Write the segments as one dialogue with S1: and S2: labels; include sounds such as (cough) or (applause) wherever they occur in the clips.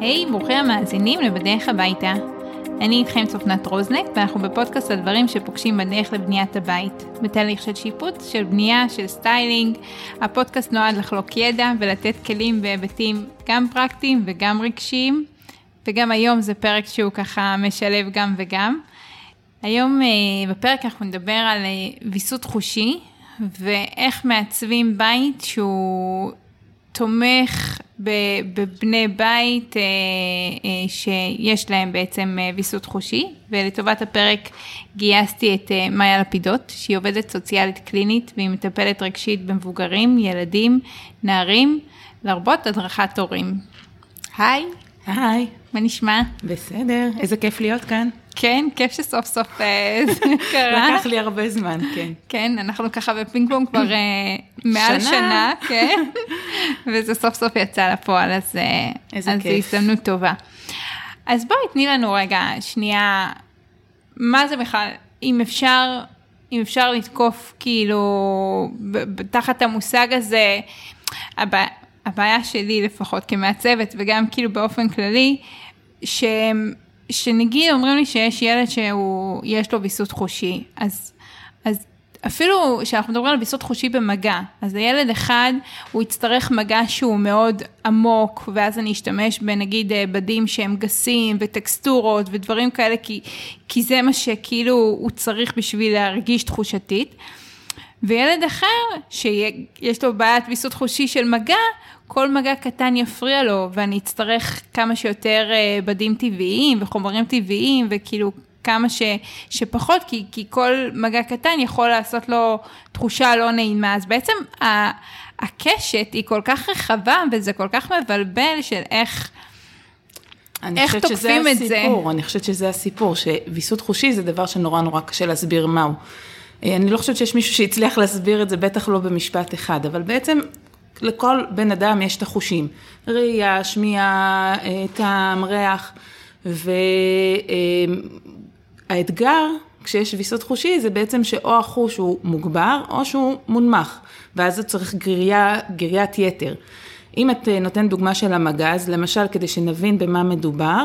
S1: היי, hey, ברוכים המאזינים לבדרך הביתה. אני איתכם צופנת רוזנק, ואנחנו בפודקאסט על דברים שפוגשים בדרך לבניית הבית. בתהליך של שיפוץ, של בנייה, של סטיילינג. הפודקאסט נועד לחלוק ידע ולתת כלים בהיבטים גם פרקטיים וגם רגשיים. וגם היום זה פרק שהוא ככה משלב גם וגם. היום אה, בפרק אנחנו נדבר על אה, ויסות חושי, ואיך מעצבים בית שהוא תומך בבני בית אה, אה, שיש להם בעצם אה, ויסות חושי, ולטובת הפרק גייסתי את מאיה לפידות, שהיא עובדת סוציאלית קלינית והיא מטפלת רגשית במבוגרים, ילדים, נערים, לרבות הדרכת הורים. היי.
S2: היי.
S1: מה נשמע?
S2: בסדר, איזה כיף להיות כאן.
S1: כן, כיף שסוף סוף אה, (laughs) זה קרה.
S2: לקח לי הרבה זמן, כן.
S1: כן, אנחנו ככה בפינג פונג כבר אה, מעל שנה, כן, (laughs) וזה סוף סוף יצא לפועל, אז אה, זו הזדמנות טובה. אז בואי תני לנו רגע, שנייה, מה זה בכלל, אם אפשר, אם אפשר לתקוף כאילו, תחת המושג הזה, הבעיה שלי לפחות כמעצבת, וגם כאילו באופן כללי, שהם... שנגיד אומרים לי שיש ילד שיש לו ויסות חושי, אז, אז אפילו כשאנחנו מדברים על ויסות חושי במגע, אז הילד אחד, הוא יצטרך מגע שהוא מאוד עמוק, ואז אני אשתמש בנגיד אה, בדים שהם גסים וטקסטורות ודברים כאלה, כי, כי זה מה שכאילו הוא צריך בשביל להרגיש תחושתית. וילד אחר, שיש לו בעיית ויסות חושי של מגע, כל מגע קטן יפריע לו, ואני אצטרך כמה שיותר אה, בדים טבעיים וחומרים טבעיים, וכאילו כמה ש, שפחות, כי, כי כל מגע קטן יכול לעשות לו תחושה לא נעימה. אז בעצם ה, הקשת היא כל כך רחבה, וזה כל כך מבלבל של איך... איך תוקפים את
S2: זה. אני חושבת שזה הסיפור, שוויסות חושי זה דבר שנורא נורא קשה להסביר מהו. אה, אני לא חושבת שיש מישהו שהצליח להסביר את זה, בטח לא במשפט אחד, אבל בעצם לכל בן אדם יש את החושים, ראייה, שמיעה, אה, טעם, ריח, והאתגר כשיש ויסות חושי זה בעצם שאו החוש הוא מוגבר או שהוא מונמך, ואז זה צריך גריה, גריית יתר. אם את אה, נותן דוגמה של המגז, למשל כדי שנבין במה מדובר,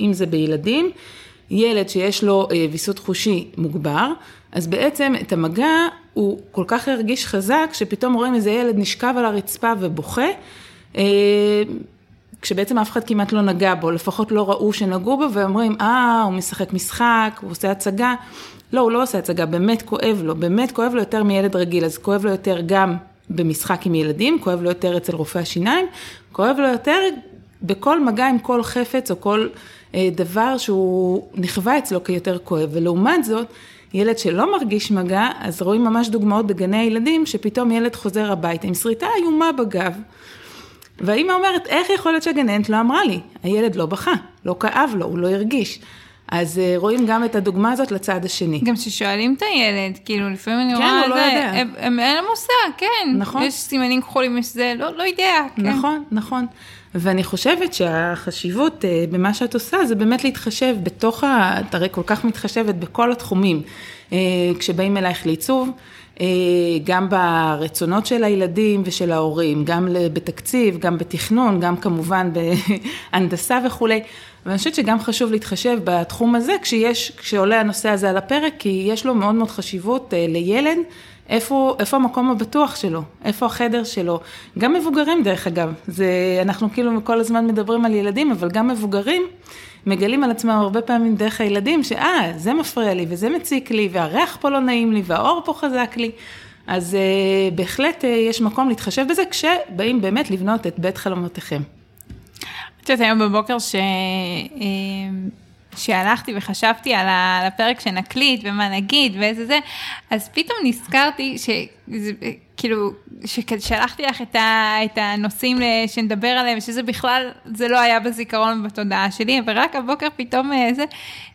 S2: אם זה בילדים, ילד שיש לו ויסות חושי מוגבר, אז בעצם את המגע הוא כל כך הרגיש חזק, שפתאום רואים איזה ילד נשכב על הרצפה ובוכה, אה, כשבעצם אף אחד כמעט לא נגע בו, לפחות לא ראו שנגעו בו, ואומרים, אה, הוא משחק משחק, הוא עושה הצגה. לא, הוא לא עושה הצגה, באמת כואב לו, באמת כואב לו יותר מילד רגיל, אז כואב לו יותר גם במשחק עם ילדים, כואב לו יותר אצל רופא השיניים, כואב לו יותר בכל מגע עם כל חפץ או כל אה, דבר שהוא נכווה אצלו כיותר כואב, ולעומת זאת, ילד שלא מרגיש מגע, אז רואים ממש דוגמאות בגני הילדים, שפתאום ילד חוזר הביתה עם שריטה איומה בגב. והאימא אומרת, איך יכול להיות שהגננת לא אמרה לי? הילד לא בכה, לא כאב לו, הוא לא הרגיש. אז uh, רואים גם את הדוגמה הזאת לצד השני.
S1: גם כששואלים את הילד, כאילו, לפעמים אני כן, רואה את לא זה, הם, הם, אין להם מושג, כן. נכון. יש סימנים כחולים, יש זה, לא, לא יודע,
S2: כן. נכון, נכון. ואני חושבת שהחשיבות אה, במה שאת עושה זה באמת להתחשב בתוך ה... את הרי כל כך מתחשבת בכל התחומים. אה, כשבאים אלייך לעיצוב, אה, גם ברצונות של הילדים ושל ההורים, גם בתקציב, גם בתכנון, גם כמובן בהנדסה וכולי. ואני חושבת שגם חשוב להתחשב בתחום הזה כשיש, כשעולה הנושא הזה על הפרק, כי יש לו מאוד מאוד חשיבות לילד איפה, איפה המקום הבטוח שלו, איפה החדר שלו, גם מבוגרים דרך אגב, זה, אנחנו כאילו כל הזמן מדברים על ילדים, אבל גם מבוגרים מגלים על עצמם הרבה פעמים דרך הילדים, שאה, זה מפריע לי וזה מציק לי, והריח פה לא נעים לי, והאור פה חזק לי. אז uh, בהחלט uh, יש מקום להתחשב בזה, כשבאים באמת לבנות את בית חלומותיכם.
S1: את יודעת, היום בבוקר ש... Uh... שהלכתי וחשבתי על הפרק שנקליט ומה נגיד ואיזה זה, אז פתאום נזכרתי שכאילו, ששלחתי לך את, ה, את הנושאים שנדבר עליהם, שזה בכלל, זה לא היה בזיכרון ובתודעה שלי, ורק הבוקר פתאום איזה,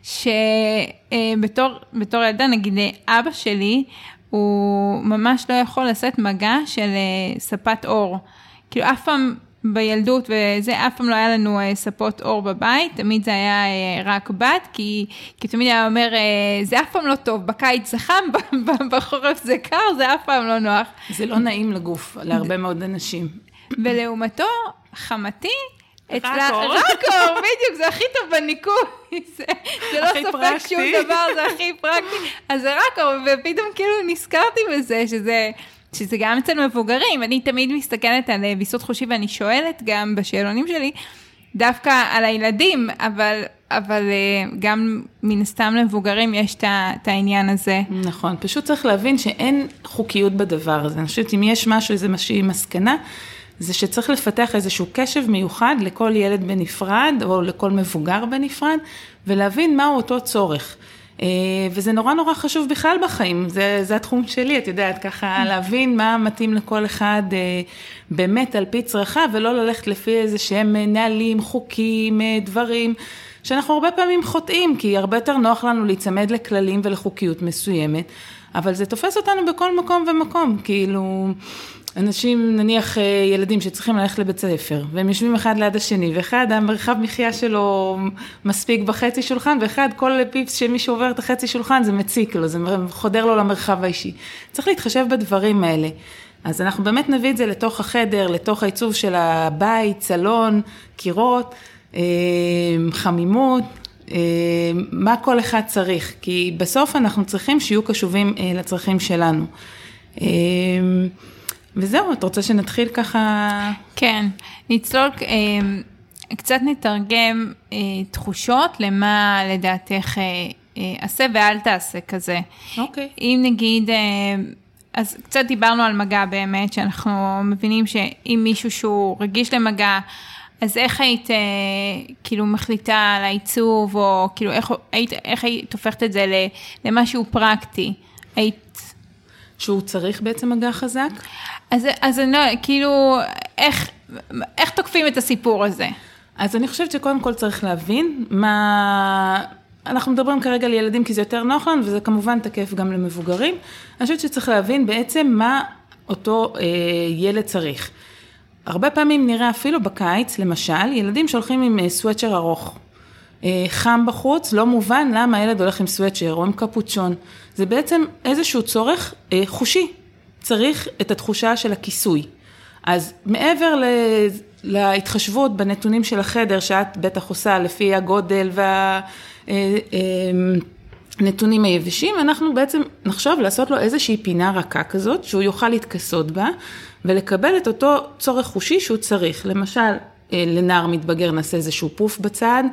S1: שבתור ילדה, נגיד אבא שלי, הוא ממש לא יכול לשאת מגע של אה, ספת אור. כאילו אף פעם בילדות, וזה, אף פעם לא היה לנו אה, ספות אור בבית, תמיד זה היה אה, רק בת, כי, כי תמיד היה אומר, אה, זה אף פעם לא טוב, בקיץ זה חם, בחורף זה קר, זה אף פעם לא נוח.
S2: זה לא נעים לגוף, להרבה מאוד אנשים.
S1: ולעומתו, חמתי, אצלה, רקו, בדיוק, זה הכי טוב בניקוי, זה, זה לא ספק פרקטי. שום דבר, זה הכי פרקטי. אז זה רקו, ופתאום כאילו נזכרתי בזה, שזה... שזה גם אצל מבוגרים, אני תמיד מסתכלת על אה, ויסות חושי ואני שואלת גם בשאלונים שלי, דווקא על הילדים, אבל, אבל אה, גם מן הסתם למבוגרים יש את העניין הזה.
S2: נכון, פשוט צריך להבין שאין חוקיות בדבר הזה. אני חושבת שאם יש משהו, איזושהי מסקנה, זה שצריך לפתח איזשהו קשב מיוחד לכל ילד בנפרד, או לכל מבוגר בנפרד, ולהבין מהו אותו צורך. אה, וזה נורא נורא חשוב בכלל בחיים, זה, זה התחום שלי, את יודעת, ככה להבין מה מתאים לכל אחד אה, באמת על פי צרכיו, ולא ללכת לפי איזה שהם נהלים, חוקים, אה, דברים, שאנחנו הרבה פעמים חוטאים, כי הרבה יותר נוח לנו להיצמד לכללים ולחוקיות מסוימת, אבל זה תופס אותנו בכל מקום ומקום, כאילו... אנשים, נניח אה, ילדים שצריכים ללכת לבית ספר, והם יושבים אחד ליד השני, ואחד המרחב מחיה שלו מספיק בחצי שולחן, ואחד כל פיפס שמישהו עובר את החצי שולחן זה מציק לו, זה חודר לו למרחב האישי. צריך להתחשב בדברים האלה. אז אנחנו באמת נביא את זה לתוך החדר, לתוך העיצוב של הבית, סלון, קירות, אה, חמימות, אה, מה כל אחד צריך, כי בסוף אנחנו צריכים שיהיו קשובים לצרכים שלנו. וזהו, את רוצה שנתחיל ככה?
S1: כן, נצלול, אה, קצת נתרגם אה, תחושות למה לדעתך אה, עשה ואל תעשה כזה.
S2: אוקיי.
S1: אם נגיד, אז קצת דיברנו על מגע באמת, שאנחנו מבינים שאם מישהו שהוא רגיש למגע, אז איך היית כאילו מחליטה על העיצוב, או כאילו איך, היית, איך היית הופכת את זה למשהו פרקטי? היית...
S2: שהוא צריך בעצם מגע חזק?
S1: אז, אז אני לא, כאילו, איך, איך תוקפים את הסיפור הזה?
S2: אז אני חושבת שקודם כל צריך להבין מה... אנחנו מדברים כרגע על ילדים כי זה יותר נוח לנו, וזה כמובן תקף גם למבוגרים. אני חושבת שצריך להבין בעצם מה אותו אה, ילד צריך. הרבה פעמים נראה אפילו בקיץ, למשל, ילדים שהולכים עם אה, סוואצ'ר ארוך. אה, חם בחוץ, לא מובן למה הילד הולך עם סוואצ'ר או עם קפוצ'ון. זה בעצם איזשהו צורך אה, חושי. צריך את התחושה של הכיסוי. אז מעבר ל... להתחשבות בנתונים של החדר שאת בטח עושה לפי הגודל והנתונים אה, אה, היבשים, אנחנו בעצם נחשוב לעשות לו איזושהי פינה רכה כזאת, שהוא יוכל להתכסות בה ולקבל את אותו צורך חושי שהוא צריך. למשל, לנער מתבגר נעשה איזשהו פוף בצד,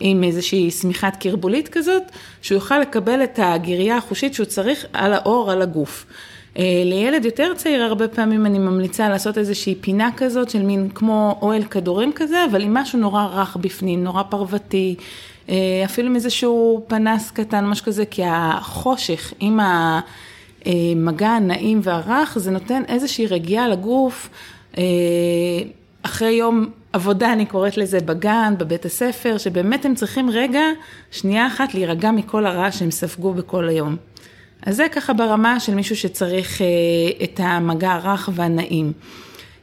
S2: עם איזושהי שמיכת קרבולית כזאת, שהוא יוכל לקבל את הגירייה החושית שהוא צריך על האור, על הגוף. אה, לילד יותר צעיר הרבה פעמים אני ממליצה לעשות איזושהי פינה כזאת של מין כמו אוהל כדורים כזה, אבל עם משהו נורא רך בפנים, נורא פרוותי, אה, אפילו עם איזשהו פנס קטן, משהו כזה, כי החושך עם המגע הנעים והרך, זה נותן איזושהי רגיעה לגוף. אה, אחרי יום עבודה, אני קוראת לזה בגן, בבית הספר, שבאמת הם צריכים רגע, שנייה אחת, להירגע מכל הרעש שהם ספגו בכל היום. אז זה ככה ברמה של מישהו שצריך אה, את המגע הרך והנעים.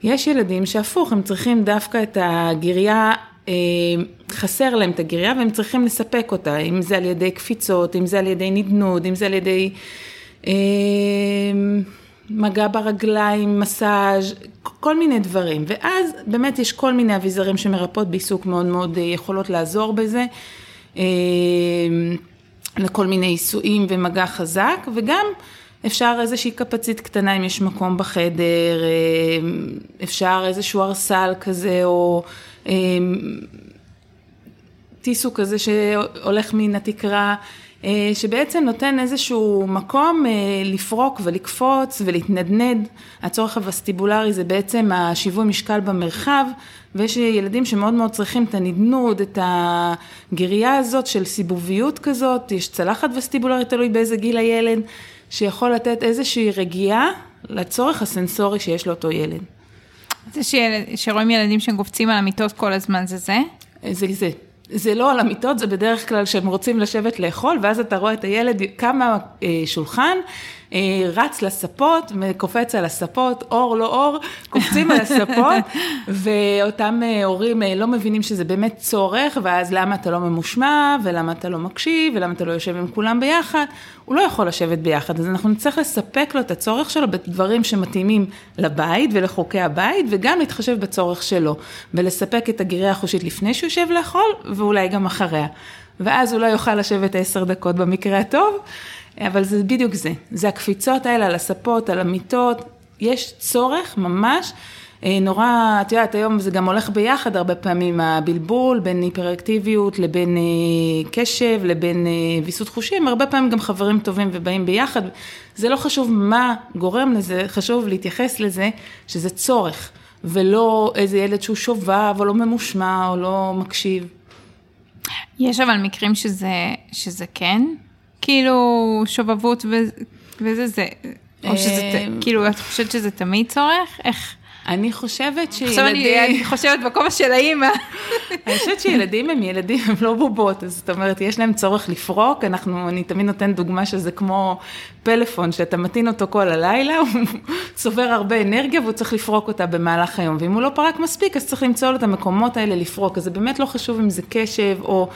S2: יש ילדים שהפוך, הם צריכים דווקא את הגירייה, אה, חסר להם את הגירייה והם צריכים לספק אותה, אם זה על ידי קפיצות, אם זה על ידי נדנוד, אם זה על ידי אה, מגע ברגליים, מסאז', כל מיני דברים. ואז באמת יש כל מיני אביזרים שמרפאות בעיסוק מאוד מאוד יכולות לעזור בזה. לכל מיני עיסויים ומגע חזק, וגם אפשר איזושהי קפצית קטנה אם יש מקום בחדר, אה, אפשר איזשהו ארסל כזה, או אה, טיסו כזה שהולך מן התקרה, אה, שבעצם נותן איזשהו מקום לפרוק ולקפוץ ולהתנדנד. הצורך הווסטיבולרי זה בעצם השיווי משקל במרחב, ויש ילדים שמאוד מאוד צריכים את הנדנוד, את הגריה הזאת של סיבוביות כזאת, יש צלחת וסטיבולרית, תלוי באיזה גיל הילד, שיכול לתת איזושהי רגיעה לצורך הסנסורי שיש לאותו ילד.
S1: זה שרואים ילדים שקופצים על המיטות כל הזמן, זה זה?
S2: זה זה. זה לא על המיטות, זה בדרך כלל שהם רוצים לשבת לאכול, ואז אתה רואה את הילד קם מהשולחן, אה, רץ לספות, קופץ על הספות, אור לא אור, קופצים על הספות, (laughs) ואותם אה, הורים אה, לא מבינים שזה באמת צורך, ואז למה אתה לא ממושמע, ולמה אתה לא מקשיב, ולמה אתה לא יושב עם כולם ביחד, הוא לא יכול לשבת ביחד, אז אנחנו נצטרך לספק לו את הצורך שלו בדברים שמתאימים לבית ולחוקי הבית, וגם להתחשב בצורך שלו, ולספק את הגירה החושית לפני שהוא יושב לאכול, ואולי גם אחריה. ואז הוא לא יוכל לשבת עשר דקות במקרה הטוב, אבל זה בדיוק זה. זה הקפיצות האלה על הספות, על המיטות, יש צורך ממש. אה, נורא, את יודעת, היום זה גם הולך ביחד הרבה פעמים, הבלבול בין היפראקטיביות לבין אה, קשב, לבין אה, ויסות חושים, הרבה פעמים גם חברים טובים ובאים ביחד. זה לא חשוב מה גורם לזה, חשוב להתייחס לזה שזה צורך, ולא איזה ילד שהוא שובב, או לא ממושמע, או לא מקשיב.
S1: יש אבל מקרים שזה, שזה כן, כאילו שובבות ו, וזה זה, או שזה, כאילו, את חושבת שזה תמיד צורך? איך?
S2: אני חושבת שילדים...
S1: עכשיו אני, חושבת בכובע של האימא.
S2: אני חושבת שילדים הם ילדים, הם לא בובות, אז זאת אומרת, יש להם צורך לפרוק, אנחנו, אני תמיד נותן דוגמה שזה כמו פלאפון, שאתה מטעין אותו כל הלילה, הוא צובר הרבה אנרגיה והוא צריך לפרוק אותה במהלך היום, ואם הוא לא פרק מספיק, אז צריך למצוא לו את המקומות האלה לפרוק, אז זה באמת לא חשוב אם זה קשב או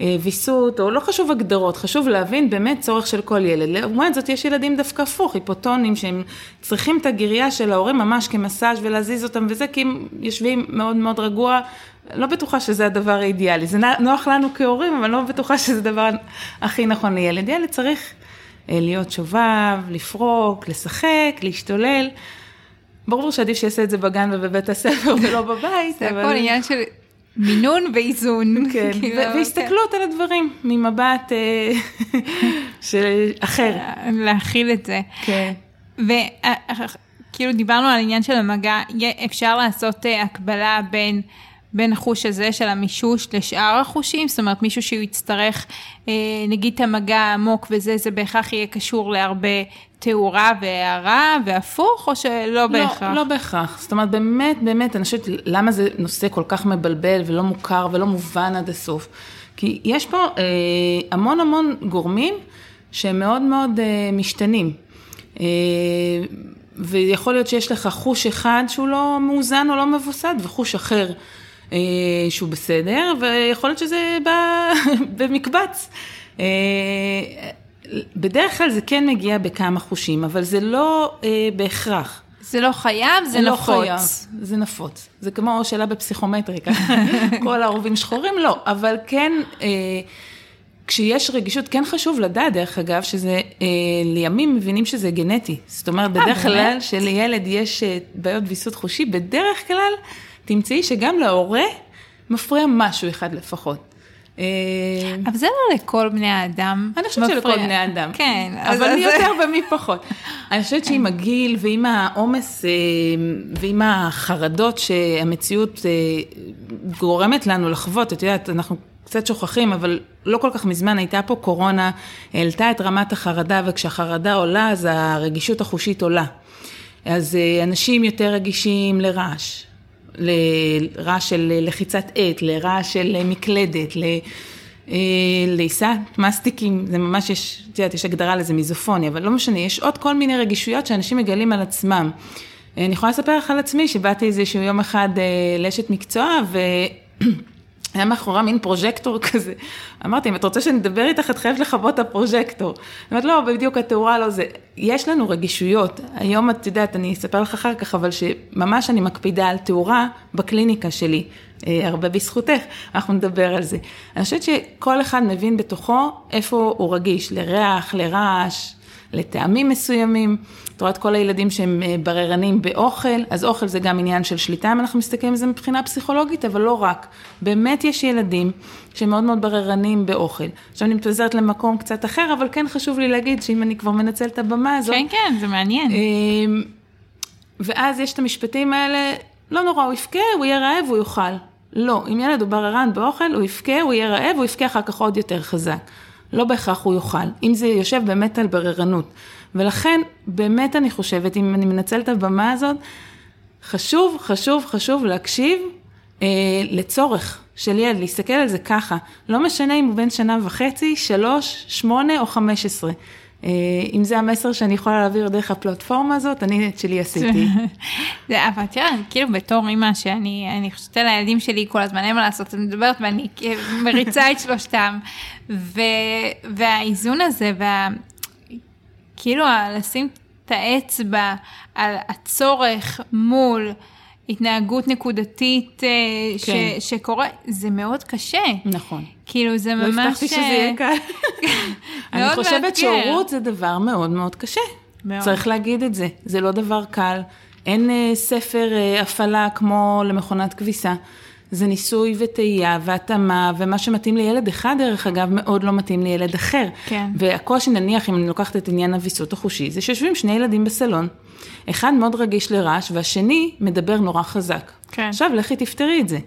S2: ויסות, או לא חשוב הגדרות, חשוב להבין באמת צורך של כל ילד. לעומת זאת, יש ילדים דווקא הפוך, היפוטונים, שהם צריכים את הגירייה של ההורים ממש כמסאז' ולהזיז אותם וזה, כי הם יושבים מאוד מאוד רגוע. לא בטוחה שזה הדבר האידיאלי, זה נוח לנו כהורים, אבל לא בטוחה שזה הדבר הכי נכון לילד. ילד צריך אה, להיות שובב, לפרוק, לשחק, להשתולל. ברור שעדיף שיעשה את זה בגן ובבית הספר ולא בבית.
S1: זה הכל עניין של מינון ואיזון. (laughs)
S2: כן, כאילו, והסתכלות כן. על הדברים ממבט אה, (laughs) של אחר.
S1: להכיל את זה. כן. וכאילו דיברנו על העניין של המגע, אפשר לעשות הקבלה בין... בין החוש הזה של המישוש לשאר החושים? זאת אומרת, מישהו שהוא יצטרך, אה, נגיד את המגע העמוק וזה, זה בהכרח יהיה קשור להרבה תאורה והערה והפוך, או שלא לא, בהכרח?
S2: לא בהכרח. זאת אומרת, באמת, באמת, אני חושבת, למה זה נושא כל כך מבלבל ולא מוכר ולא מובן עד הסוף? כי יש פה אה, המון המון גורמים שהם מאוד מאוד אה, משתנים. אה, ויכול להיות שיש לך חוש אחד שהוא לא מאוזן או לא מבוסד, וחוש אחר שהוא בסדר, ויכול להיות שזה בא (laughs) במקבץ. אה, בדרך כלל זה כן מגיע בכמה חושים, אבל זה לא אה, בהכרח.
S1: זה לא חייב, זה לא נפוץ. חייב,
S2: זה נפוץ. זה כמו שאלה בפסיכומטריקה, (laughs) כל העורבים שחורים, לא, אבל כן, אה, כשיש רגישות, כן חשוב לדעת, דרך אגב, שזה, אה, לימים מבינים שזה גנטי. זאת אומרת, בדרך כלל, שלילד יש אה, בעיות ויסות חושי, בדרך כלל, תמצאי שגם להורה מפריע משהו אחד לפחות.
S1: אה, אבל זה לא לכל בני האדם.
S2: אני חושבת שלכל בני האדם.
S1: כן.
S2: אבל מי יותר ומי פחות. אני חושבת שעם הגיל ועם העומס אה, ועם החרדות שהמציאות אה, גורמת לנו לחוות, את יודעת, אנחנו קצת שוכחים, אבל לא כל כך מזמן הייתה פה קורונה, העלתה את רמת החרדה, וכשהחרדה עולה, אז הרגישות החושית עולה. אז אנשים יותר רגישים לרעש, לרעש של לחיצת עט, לרעש של מקלדת, לעיסת מסטיקים, זה ממש יש, את יודעת, יש הגדרה לזה מיזופוני, אבל לא משנה, יש עוד כל מיני רגישויות שאנשים מגלים על עצמם. אני יכולה לספר לך על עצמי, שבאתי איזשהו יום אחד אה, לאשת מקצוע, ו... היה מאחורה מין פרוז'קטור כזה. אמרתי, אם את רוצה שאני אדבר איתך, את חייבת לכבות את הפרוז'קטור. אני אומרת, לא, בדיוק התאורה לא זה. יש לנו רגישויות. היום את יודעת, אני אספר לך אחר כך, אבל שממש אני מקפידה על תאורה בקליניקה שלי. אה, הרבה בזכותך, אנחנו נדבר על זה. אני חושבת שכל אחד מבין בתוכו איפה הוא רגיש, לריח, לרעש, לטעמים מסוימים. את רואה את כל הילדים שהם אה, בררנים באוכל, אז אוכל זה גם עניין של שליטה, אם אנחנו מסתכלים על זה מבחינה פסיכולוגית, אבל לא רק. באמת יש ילדים שמאוד מאוד בררנים באוכל. עכשיו אני מתפזרת למקום קצת אחר, אבל כן חשוב לי להגיד שאם אני כבר מנצלת את הבמה הזאת...
S1: כן, כן, זה מעניין. אמ,
S2: ואז יש את המשפטים האלה, לא נורא, הוא יבכה, הוא יהיה רעב, הוא יאכל. לא, אם ילד הוא בררן באוכל, הוא יבכה, הוא יהיה רעב, הוא יבכה אחר כך עוד יותר חזק. לא בהכרח הוא יאכל, אם זה יושב באמת על בררנות. ולכן, באמת אני חושבת, אם אני מנצלת את הבמה הזאת, חשוב, חשוב, חשוב להקשיב אה, לצורך של ילד, להסתכל על זה ככה. לא משנה אם הוא בן שנה וחצי, שלוש, שמונה או חמש עשרה. אם זה המסר שאני יכולה להעביר דרך הפלטפורמה הזאת, אני את שלי עשיתי. (laughs)
S1: זה, אבל תראה, כאילו בתור אימא שאני אני חושבת על הילדים שלי כל הזמן, אין מה לעשות, אני מדברת ואני מריצה את שלושתם. ו, והאיזון הזה, וה, כאילו לשים את האצבע על הצורך מול התנהגות נקודתית אה, כן. ש, שקורה, זה מאוד קשה.
S2: נכון.
S1: כאילו זה לא ממש...
S2: לא הבטחתי שזה יהיה אה, קל. (laughs) אני חושבת שהורות זה דבר מאוד מאוד קשה. מאוד. צריך להגיד את זה. זה לא דבר קל. אין אה, ספר אה, הפעלה כמו למכונת כביסה. זה ניסוי וטעייה והתאמה, ומה שמתאים לילד אחד, דרך אגב, מאוד לא מתאים לילד אחר.
S1: כן.
S2: והקושי, נניח, אם אני לוקחת את עניין הוויסות החושי, זה שיושבים שני ילדים בסלון, אחד מאוד רגיש לרעש, והשני מדבר נורא חזק.
S1: כן.
S2: עכשיו, לכי תפתרי את זה.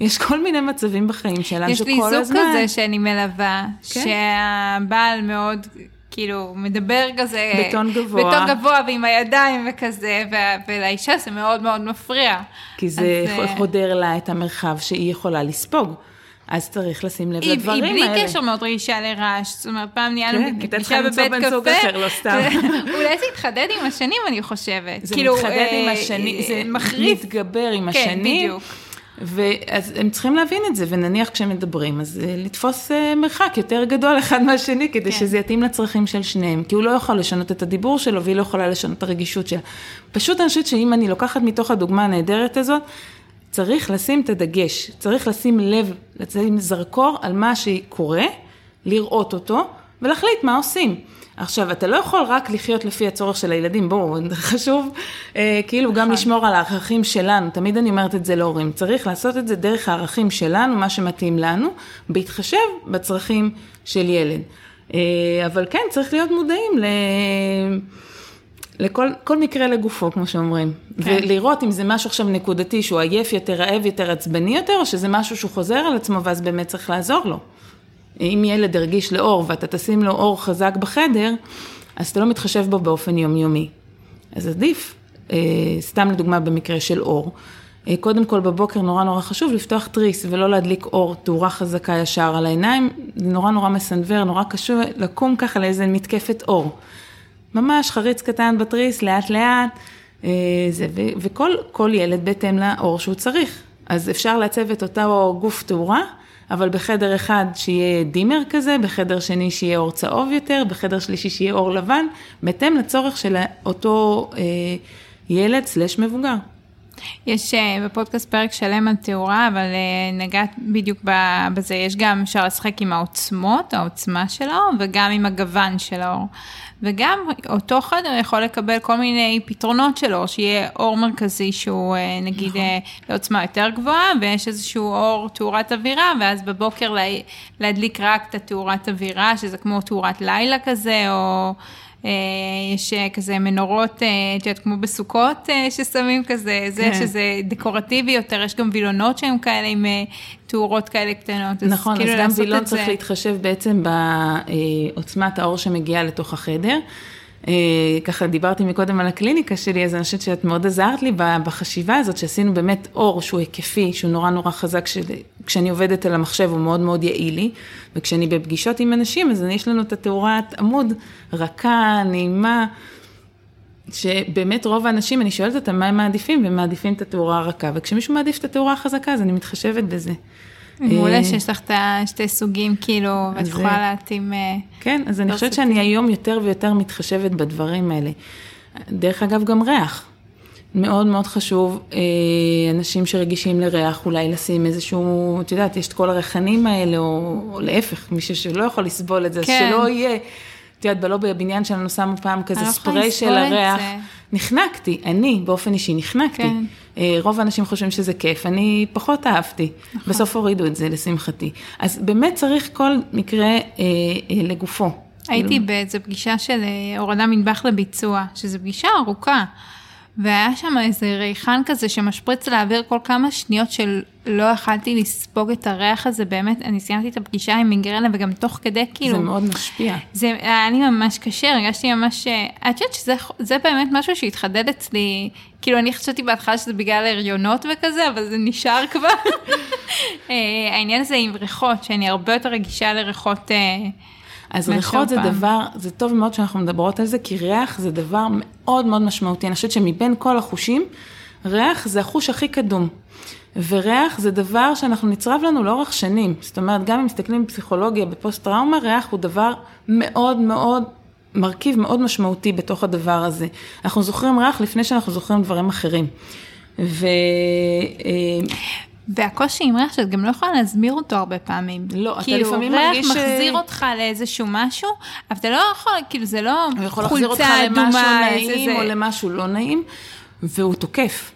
S2: יש כל מיני מצבים בחיים שלנו
S1: שכל הזמן... יש לי זוג כזה שאני מלווה, כן? שהבעל מאוד כאילו, מדבר כזה...
S2: בטון גבוה.
S1: בטון גבוה ועם הידיים וכזה, ולאישה זה מאוד מאוד מפריע.
S2: כי זה אז, אה, חודר לה את המרחב שהיא יכולה לספוג. אז צריך לשים לב היא, לדברים
S1: האלה.
S2: היא
S1: בלי קשר מאוד רגישה לרעש, זאת אומרת, פעם ניהלנו כן, פגישה בבית קפה.
S2: זוג אחר, לא סתם. (laughs)
S1: אולי זה יתחדד עם השנים, אני חושבת.
S2: זה כאילו, מתחדד אה, עם השנים, זה מחריף. מתגבר עם
S1: כן,
S2: השנים.
S1: כן, בדיוק.
S2: ואז הם צריכים להבין את זה, ונניח כשהם מדברים, אז אה, לתפוס אה, מרחק יותר גדול אחד (laughs) מהשני, כדי כן. שזה יתאים לצרכים של שניהם, כי הוא לא יכול לשנות את הדיבור שלו, והיא לא יכולה לשנות את הרגישות שלה. פשוט אני חושבת שאם אני לוקחת מתוך הדוגמה הנהדרת הזאת, צריך לשים את הדגש, צריך לשים לב, לשים זרקור על מה שקורה, לראות אותו, ולהחליט מה עושים. עכשיו, אתה לא יכול רק לחיות לפי הצורך של הילדים, בואו, חשוב אה, כאילו גם נכון. לשמור על הערכים שלנו, תמיד אני אומרת את זה להורים, צריך לעשות את זה דרך הערכים שלנו, מה שמתאים לנו, בהתחשב בצרכים של ילד. אה, אבל כן, צריך להיות מודעים ל... לכל מקרה לגופו, כמו שאומרים. כן. ולראות אם זה משהו עכשיו נקודתי, שהוא עייף יותר, רעב יותר, עצבני יותר, או שזה משהו שהוא חוזר על עצמו, ואז באמת צריך לעזור לו. אם ילד הרגיש לאור ואתה תשים לו אור חזק בחדר, אז אתה לא מתחשב בו באופן יומיומי. אז עדיף, אה, סתם לדוגמה במקרה של אור, אה, קודם כל בבוקר נורא נורא חשוב לפתוח תריס ולא להדליק אור, תאורה חזקה ישר על העיניים, זה נורא נורא מסנוור, נורא קשור לקום ככה לאיזה מתקפת אור. ממש חריץ קטן בתריס, לאט לאט, אה, זה, ו- וכל ילד בהתאם לאור שהוא צריך. אז אפשר לעצב את אותו גוף תאורה. אבל בחדר אחד שיהיה דימר כזה, בחדר שני שיהיה אור צהוב יותר, בחדר שלישי שיהיה אור לבן, בהתאם לצורך של אותו אה, ילד סלש מבוגר.
S1: יש uh, בפודקאסט פרק שלם על תאורה, אבל uh, נגעת בדיוק בזה, יש גם, אפשר לשחק עם העוצמות, העוצמה של האור, וגם עם הגוון של האור. וגם אותו חדר יכול לקבל כל מיני פתרונות של אור, שיהיה אור מרכזי שהוא אה, נגיד נכון. לעוצמה יותר גבוהה, ויש איזשהו אור תאורת אווירה, ואז בבוקר לה, להדליק רק את התאורת אווירה, שזה כמו תאורת לילה כזה, או... אה, יש אה, כזה מנורות, אה, את יודעת, כמו בסוכות ששמים כזה, זה כן. שזה דקורטיבי יותר, יש גם וילונות שהם כאלה עם תאורות כאלה קטנות.
S2: נכון, אז, כאילו אז גם וילון צריך זה... להתחשב בעצם בעוצמת האור שמגיעה לתוך החדר. אה, ככה דיברתי מקודם על הקליניקה שלי, אז אני חושבת שאת מאוד עזרת לי בחשיבה הזאת, שעשינו באמת אור שהוא היקפי, שהוא נורא נורא חזק, כשאני עובדת על המחשב הוא מאוד מאוד יעיל לי, וכשאני בפגישות עם אנשים, אז יש לנו את התאורת עמוד רכה, נעימה. שבאמת רוב האנשים, אני שואלת אותם מה הם מעדיפים, והם מעדיפים את התאורה הרכה, וכשמישהו מעדיף את התאורה החזקה, אז אני מתחשבת בזה.
S1: מעולה אה, שיש לך את השתי סוגים, כאילו, ואת יכולה להתאים... אה,
S2: כן, אז אני חושבת שאני היום יותר ויותר מתחשבת בדברים האלה. דרך אגב, גם ריח. מאוד מאוד חשוב, אה, אנשים שרגישים לריח, אולי לשים איזשהו, את יודעת, יש את כל הריחנים האלה, או, או להפך, מישהו שלא יכול לסבול את זה, כן. שלא יהיה. את יודעת, בלא בבניין שלנו שמו פעם כזה לא ספרי של הריח. נחנקתי, אני באופן אישי נחנקתי. כן. אה, רוב האנשים חושבים שזה כיף, אני פחות אהבתי. נכון. בסוף הורידו את זה, לשמחתי. אז באמת צריך כל מקרה אה, אה, לגופו.
S1: הייתי כאילו... באיזו פגישה של אה, הורדה מטבח לביצוע, שזו פגישה ארוכה. והיה שם איזה ריחן כזה שמשפריץ לאוויר כל כמה שניות שלא יכלתי לספוג את הריח הזה, באמת, אני סיימתי את הפגישה עם מיגרנה וגם תוך כדי כאילו...
S2: זה מאוד משפיע.
S1: זה היה לי ממש קשה, הרגשתי ממש... את יודעת שזה באמת משהו שהתחדד אצלי, כאילו אני חשבתי בהתחלה שזה בגלל הריונות וכזה, אבל זה נשאר כבר. (laughs) אה, העניין הזה עם ריחות, שאני הרבה יותר רגישה לריחות... אה,
S2: אז ריחות זה דבר, זה טוב מאוד שאנחנו מדברות על זה, כי ריח זה דבר מאוד מאוד משמעותי. אני חושבת שמבין כל החושים, ריח זה החוש הכי קדום. וריח זה דבר שאנחנו נצרב לנו לאורך שנים. זאת אומרת, גם אם מסתכלים בפסיכולוגיה, בפוסט טראומה, ריח הוא דבר מאוד מאוד, מרכיב מאוד משמעותי בתוך הדבר הזה. אנחנו זוכרים ריח לפני שאנחנו זוכרים דברים אחרים. ו...
S1: אה, והקושי עם ריח שאת גם לא יכולה להסביר אותו הרבה פעמים.
S2: לא, אתה כאילו, לפעמים מרגיש...
S1: כאילו, ריח מחזיר אותך לאיזשהו משהו, אבל אתה לא יכול, כאילו זה לא חולצה אדומה. הוא יכול להחזיר אותך למשהו
S2: נעים זה... או למשהו לא נעים, והוא תוקף.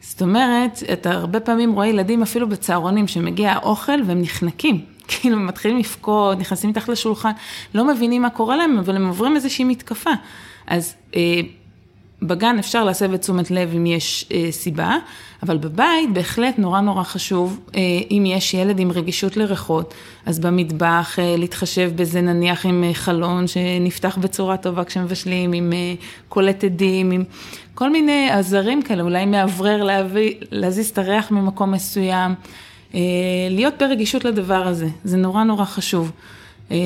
S2: זאת אומרת, אתה הרבה פעמים רואה ילדים אפילו בצהרונים שמגיע האוכל והם נחנקים. (laughs) כאילו, הם מתחילים לבכות, נכנסים מתחת לשולחן, לא מבינים מה קורה להם, אבל הם עוברים איזושהי מתקפה. אז אה, בגן אפשר להסב את תשומת לב אם יש אה, סיבה, אבל בבית בהחלט נורא נורא חשוב, אה, אם יש ילד עם רגישות לריחות, אז במטבח אה, להתחשב בזה נניח עם אה, חלון שנפתח בצורה טובה כשמבשלים, עם אה, קולט עדים, עם כל מיני עזרים כאלה, אולי מאוורר להזיז את הריח ממקום מסוים, אה, להיות ברגישות לדבר הזה, זה נורא נורא חשוב. אה,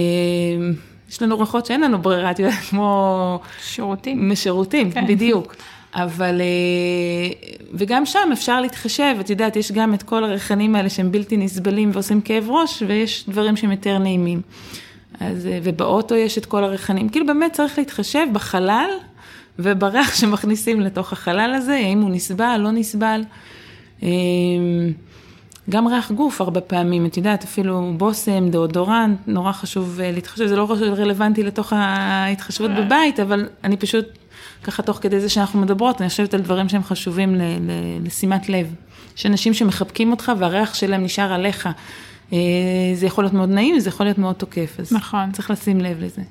S2: יש לנו ריחות שאין לנו ברירה, את יודעת, כמו...
S1: שירותים.
S2: משירותים, כן. בדיוק. אבל, אה, וגם שם אפשר להתחשב, את יודעת, יש גם את כל הריחנים האלה שהם בלתי נסבלים ועושים כאב ראש, ויש דברים שהם יותר נעימים. אז, אה, ובאוטו יש את כל הריחנים. כאילו באמת צריך להתחשב בחלל ובריח שמכניסים לתוך החלל הזה, האם הוא נסבל, לא נסבל. גם ריח גוף הרבה פעמים, את יודעת, אפילו בושם, דאודורנט, נורא חשוב אה, להתחשב, זה לא רלוונטי לתוך ההתחשבות אה. בבית, אבל אני פשוט, ככה תוך כדי זה שאנחנו מדברות, אני חושבת על דברים שהם חשובים לשימת לב. יש אנשים שמחבקים אותך והריח שלהם נשאר עליך. אה, זה יכול להיות מאוד נעים, זה יכול להיות מאוד תוקף, אז נכון. צריך לשים לב לזה.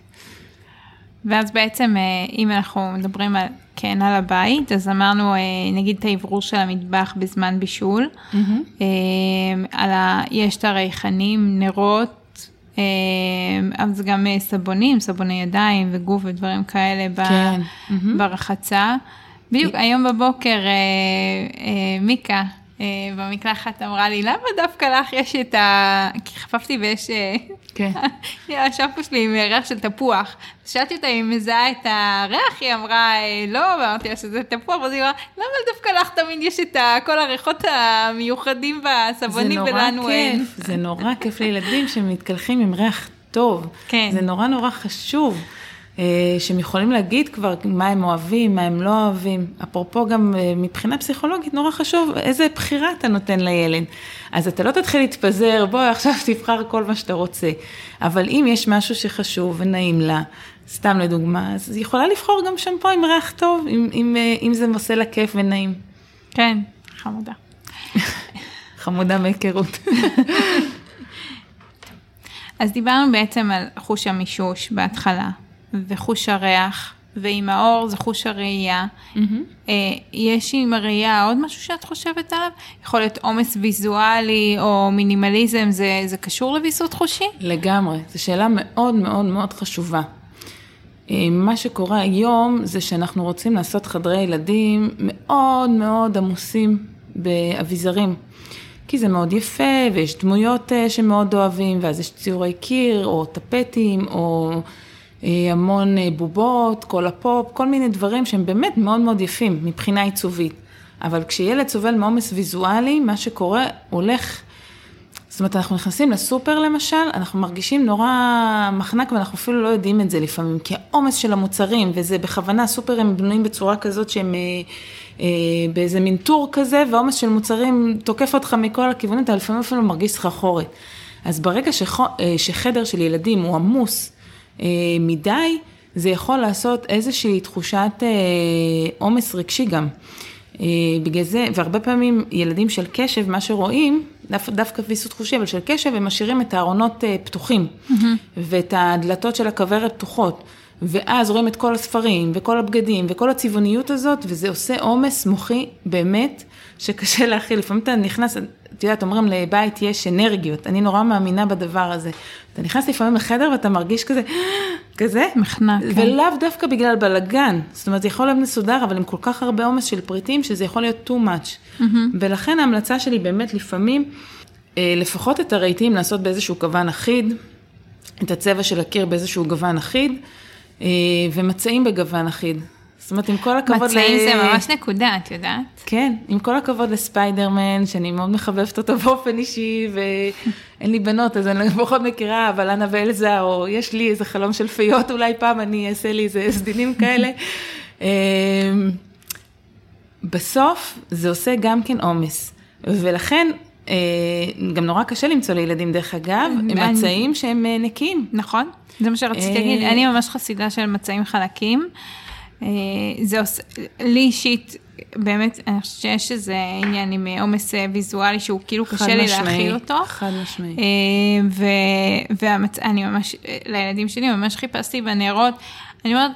S1: ואז בעצם, אם אנחנו מדברים על כן, על הבית, אז אמרנו, אה, נגיד את האוורור של המטבח בזמן בישול, mm-hmm. על ה... יש את הריחנים, נרות, אה, זה גם סבונים, סבוני ידיים וגוף ודברים כאלה כן. mm-hmm. ברחצה. בדיוק, היום בבוקר מיקה אה, במקלחת אמרה לי, למה דווקא לך יש את ה... כי חפפתי ויש... אה, כן. (laughs) השמפו שלי עם ריח של תפוח. שאלתי אותה אם היא מזהה את הריח, היא אמרה, אה, לא, ואמרתי לה שזה תפוח, ואז היא אמרה, למה דווקא לך תמיד יש את כל הריחות המיוחדים בסבונים ולנו אין?
S2: זה נורא כיף לילדים שמתקלחים עם ריח טוב. כן. זה נורא נורא חשוב. אה, שהם יכולים להגיד כבר מה הם אוהבים, מה הם לא אוהבים. אפרופו גם אה, מבחינה פסיכולוגית, נורא חשוב איזה בחירה אתה נותן לילד. אז אתה לא תתחיל להתפזר, בוא עכשיו (laughs) תבחר כל מה שאתה רוצה. אבל אם יש משהו שחשוב ונעים לה, סתם לדוגמה, אז היא יכולה לבחור גם שמפו עם ריח טוב, אם, אם, אה, אם זה עושה לה כיף ונעים.
S1: כן, חמודה. (laughs)
S2: חמודה מהיכרות. (laughs)
S1: אז דיברנו בעצם על חוש המישוש בהתחלה, וחוש הריח, ועם האור זה חוש הראייה. Mm-hmm. אה, יש עם הראייה עוד משהו שאת חושבת עליו? יכול להיות עומס ויזואלי או מינימליזם, זה, זה קשור לוויסות חושי?
S2: לגמרי, זו שאלה מאוד מאוד מאוד חשובה. אה, מה שקורה היום זה שאנחנו רוצים לעשות חדרי ילדים מאוד מאוד עמוסים באביזרים. כי זה מאוד יפה, ויש דמויות אה, שמאוד אוהבים, ואז יש ציורי קיר, או טפטים, או המון אה, בובות, כל הפופ, כל מיני דברים שהם באמת מאוד מאוד יפים מבחינה עיצובית. אבל כשילד סובל מעומס ויזואלי, מה שקורה, הולך, זאת אומרת, אנחנו נכנסים לסופר למשל, אנחנו מרגישים נורא מחנק ואנחנו אפילו לא יודעים את זה לפעמים, כי העומס של המוצרים, וזה בכוונה, סופרים בנויים בצורה כזאת שהם... אה, אה, באיזה מין טור כזה, והעומס של מוצרים תוקף אותך מכל הכיוונים, אתה לפעמים אפילו מרגיש סחרחורת. אז ברגע שח, אה, שחדר של ילדים הוא עמוס, אה, מדי, זה יכול לעשות איזושהי תחושת אה, עומס רגשי גם. אה, בגלל זה, והרבה פעמים ילדים של קשב, מה שרואים, דו, דווקא ויסות חושי, אבל של קשב, הם משאירים את הארונות פתוחים, mm-hmm. ואת הדלתות של הכוורת פתוחות. ואז רואים את כל הספרים, וכל הבגדים, וכל הצבעוניות הזאת, וזה עושה עומס מוחי באמת, שקשה להכיל. לפעמים אתה נכנס, את יודעת, אומרים לבית יש אנרגיות, אני נורא מאמינה בדבר הזה. אתה נכנס לפעמים לחדר ואתה מרגיש כזה, (gasps) כזה,
S1: מחנק,
S2: כן. ולאו דווקא בגלל בלאגן, זאת אומרת, זה יכול להיות מסודר, אבל עם כל כך הרבה עומס של פריטים, שזה יכול להיות too much. Mm-hmm. ולכן ההמלצה שלי באמת לפעמים, אה, לפחות את הרהיטים לעשות באיזשהו כוון אחיד, את הצבע של הקיר באיזשהו גוון אחיד, אה, ומצעים בגוון אחיד. זאת אומרת, עם כל הכבוד...
S1: מצעים ל... זה ממש נקודה, את יודעת?
S2: כן, עם כל הכבוד לספיידרמן, שאני מאוד מחבבת אותו באופן אישי, ואין לי בנות, אז אני פחות מכירה, אבל אנה ואלזה, או יש לי איזה חלום של פיות, אולי פעם אני אעשה לי איזה סדינים כאלה. (laughs) אמ, בסוף זה עושה גם כן עומס, ולכן אה, גם נורא קשה למצוא לילדים, דרך אגב. מצעים שהם אה, נקיים.
S1: נכון, זה מה שרציתי להגיד, אני ממש חסידה של מצעים חלקים. אה, זה עושה, לי אישית, באמת, אני חושבת שיש איזה עניין עם עומס ויזואלי שהוא כאילו קשה לי להכיל אותו.
S2: חד משמעי.
S1: ואני ממש, לילדים שלי ממש חיפשתי בנרות, אני אומרת,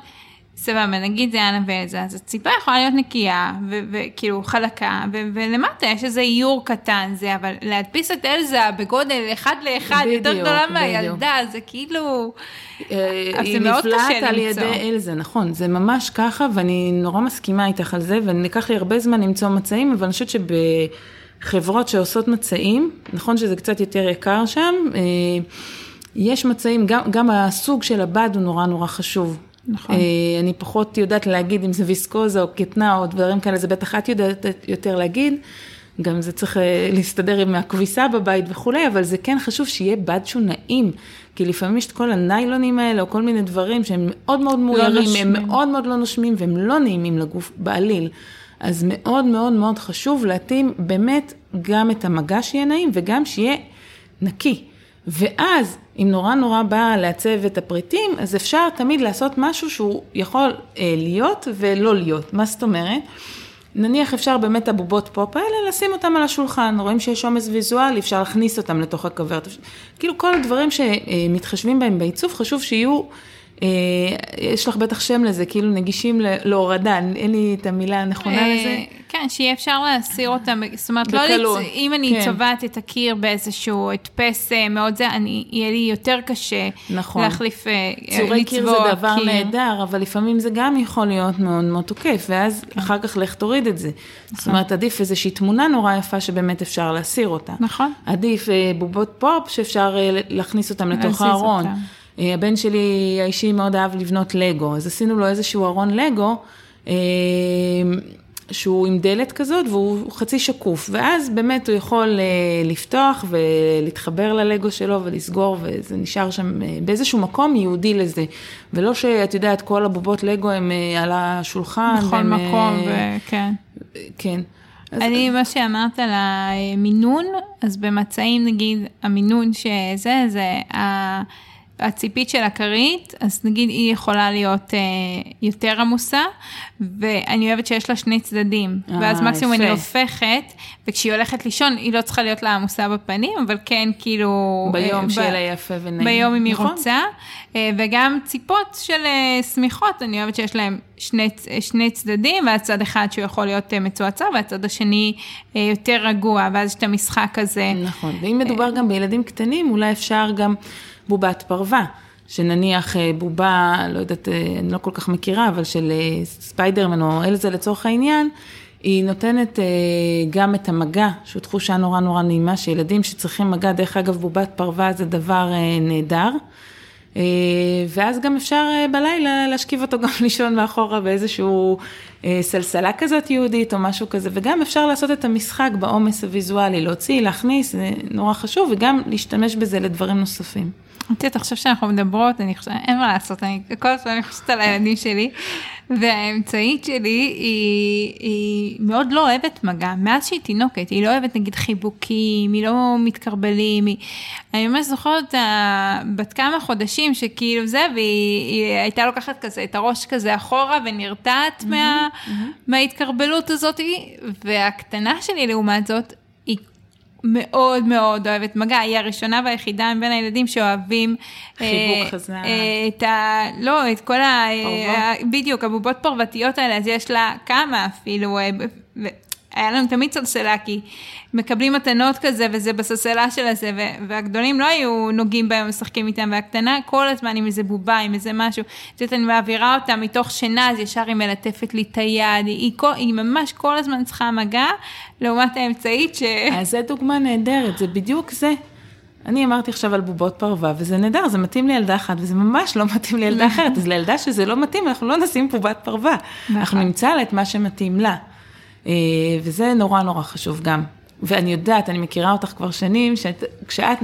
S1: סבבה, נגיד זה אנה ואלזה, אז הציפה יכולה להיות נקייה, וכאילו חלקה, ולמטה יש איזה איור קטן זה, אבל להדפיס את אלזה בגודל אחד לאחד, יותר גדולה מהילדה, זה כאילו,
S2: אה, זה מאוד קשה למצוא. היא נפלט על ידי אלזה, נכון, זה ממש ככה, ואני נורא מסכימה איתך על זה, וניקח לי הרבה זמן למצוא מצעים, אבל אני חושבת שבחברות שעושות מצעים, נכון שזה קצת יותר יקר שם, אה, יש מצעים, גם, גם הסוג של הבד הוא נורא נורא חשוב. נכון. אה, אני פחות יודעת להגיד אם זה ויסקוזה או קטנה או דברים כאלה, זה בטח את יודעת יותר להגיד. גם זה צריך אה, להסתדר עם הכביסה בבית וכולי, אבל זה כן חשוב שיהיה בד שהוא נעים. כי לפעמים יש את כל הניילונים האלה, או כל מיני דברים שהם מאוד מאוד לא מאוירים, לא הם מאוד מאוד לא נושמים, והם לא נעימים לגוף בעליל. אז מאוד מאוד מאוד חשוב להתאים באמת גם את המגע שיהיה נעים, וגם שיהיה נקי. ואז, אם נורא נורא בא לעצב את הפריטים, אז אפשר תמיד לעשות משהו שהוא יכול אה, להיות ולא להיות. מה זאת אומרת? נניח אפשר באמת הבובות פופ האלה, לשים אותם על השולחן, רואים שיש עומס ויזואלי, אפשר להכניס אותם לתוך הכוורת. כאילו כל הדברים שמתחשבים בהם בעיצוב, חשוב שיהיו יש לך בטח שם לזה, כאילו נגישים להורדה, אין לי את המילה הנכונה אה, לזה.
S1: כן, שיהיה אפשר להסיר אותם, זאת אומרת, לא לא, אם אני כן. צובעת את הקיר באיזשהו הדפס אה, מאוד זה, אני, יהיה לי יותר קשה נכון. להחליף, לצבוע
S2: קיר. צורי קיר זה דבר קיר. נהדר, אבל לפעמים זה גם יכול להיות מאוד מאוד תוקף, ואז כן. אחר כך לך תוריד את זה. נכון. זאת אומרת, עדיף איזושהי תמונה נורא יפה שבאמת אפשר להסיר אותה.
S1: נכון.
S2: עדיף בובות פופ שאפשר להכניס אותם לתוך הארון. אותם. אה, הבן שלי האישי מאוד אהב לבנות לגו, אז עשינו לו איזשהו ארון לגו, אה, שהוא עם דלת כזאת והוא חצי שקוף, ואז באמת הוא יכול אה, לפתוח ולהתחבר ללגו שלו ולסגור, וזה נשאר שם באיזשהו מקום ייעודי לזה, ולא שאת יודעת, כל הבובות לגו הם על השולחן.
S1: בכל מקום, וכן.
S2: כן.
S1: אני, מה שאמרת על המינון, אז במצעים נגיד, המינון שזה, זה הציפית של הכרית, אז נגיד היא יכולה להיות אה, יותר עמוסה, ואני אוהבת שיש לה שני צדדים, אה, ואז מקסימום יפה. אני הופכת, וכשהיא הולכת לישון היא לא צריכה להיות לה עמוסה בפנים, אבל כן כאילו...
S2: ביום אה, שיהיה לה יפה ונעים.
S1: ביום אם נכון. היא רוצה, אה, וגם ציפות של אה, שמיכות, אני אוהבת שיש להם שני, שני צדדים, ואז צד אחד שהוא יכול להיות אה, מצועצע, והצד השני אה, יותר רגוע, ואז יש את המשחק הזה.
S2: נכון, ואם מדובר גם בילדים קטנים, אולי אפשר גם... בובת פרווה, שנניח אה, בובה, לא יודעת, אה, אני לא כל כך מכירה, אבל של אה, ספיידרמן או אלזה לצורך העניין, היא נותנת גם את המגע, שהוא תחושה נורא נורא נעימה, שילדים שצריכים מגע, דרך אגב, בובת פרווה זה דבר נהדר. ואז גם אפשר בלילה להשכיב אותו גם (laughs) לישון מאחורה באיזשהו סלסלה כזאת יהודית או משהו כזה, וגם אפשר לעשות את המשחק בעומס הוויזואלי, להוציא, להכניס, זה נורא חשוב, וגם להשתמש בזה לדברים נוספים.
S1: את יודעת, עכשיו שאנחנו מדברות, אני חושבת, אין מה לעשות, אני כל הזמן חושבת על הילדים שלי, והאמצעית שלי היא, היא מאוד לא אוהבת מגע, מאז שהיא תינוקת, היא לא אוהבת נגיד חיבוקים, היא לא מתקרבלים, היא, אני ממש זוכרת בת כמה חודשים שכאילו זה, והיא הייתה לוקחת כזה את הראש כזה אחורה ונרתעת mm-hmm, מה, mm-hmm. מההתקרבלות הזאת, והקטנה שלי לעומת זאת, מאוד מאוד אוהבת מגע, היא הראשונה והיחידה מבין הילדים שאוהבים...
S2: חיבוק אה, חזק.
S1: אה, את ה... לא, את כל ה... אה, בדיוק, הבובות פרוותיות האלה, אז יש לה כמה אפילו, אה, היה לנו תמיד סלסלה, כי מקבלים מתנות כזה, וזה בסלסלה של הזה, והגדולים לא היו נוגעים בהם, משחקים איתם, והקטנה כל הזמן עם איזה בובה, עם איזה משהו. את יודעת, אני מעבירה אותה מתוך שינה, אז ישר היא מלטפת לי את היד, היא, היא, היא ממש כל הזמן צריכה מגע, לעומת האמצעית ש...
S2: אז זו דוגמה נהדרת, זה בדיוק זה. אני אמרתי עכשיו על בובות פרווה, וזה נהדר, זה מתאים לילדה אחת, וזה ממש לא מתאים לילדה (laughs) אחרת, אז לילדה שזה לא מתאים, אנחנו לא נשים בובת פרווה. נכון. אנחנו נמצא לה את מה שמתאים לה. אה, וזה נורא נורא חשוב גם. ואני יודעת, אני מכירה אותך כבר שנים, שכשאת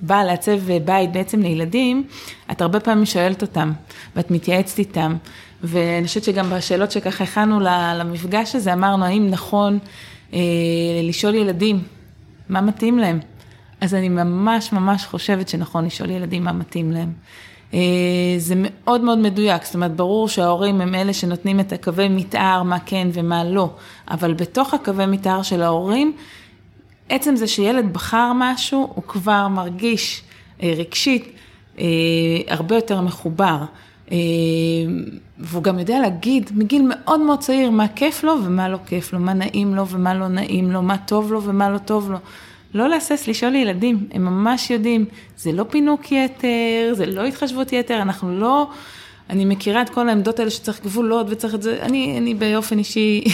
S2: באה לעצב בית בעצם לילדים, את הרבה פעמים שואלת אותם, ואת מתייעצת איתם. ואני חושבת שגם בשאלות שככה הכנו למפגש הזה, אמרנו, האם נכון אה, לשאול ילדים מה מתאים להם? אז אני ממש ממש חושבת שנכון לשאול ילדים מה מתאים להם. אה, זה מאוד מאוד מדויק, זאת אומרת, ברור שההורים הם אלה שנותנים את הקווי מתאר, מה כן ומה לא, אבל בתוך הקווי מתאר של ההורים, עצם זה שילד בחר משהו, הוא כבר מרגיש אה, רגשית אה, הרבה יותר מחובר. והוא גם יודע להגיד מגיל מאוד מאוד צעיר מה כיף לו ומה לא כיף לו, מה נעים לו ומה לא נעים לו, מה טוב לו ומה לא טוב לו. לא להסס לשאול ילדים, הם ממש יודעים, זה לא פינוק יתר, זה לא התחשבות יתר, אנחנו לא, אני מכירה את כל העמדות האלה שצריך גבולות וצריך את זה, אני, אני באופן אישי,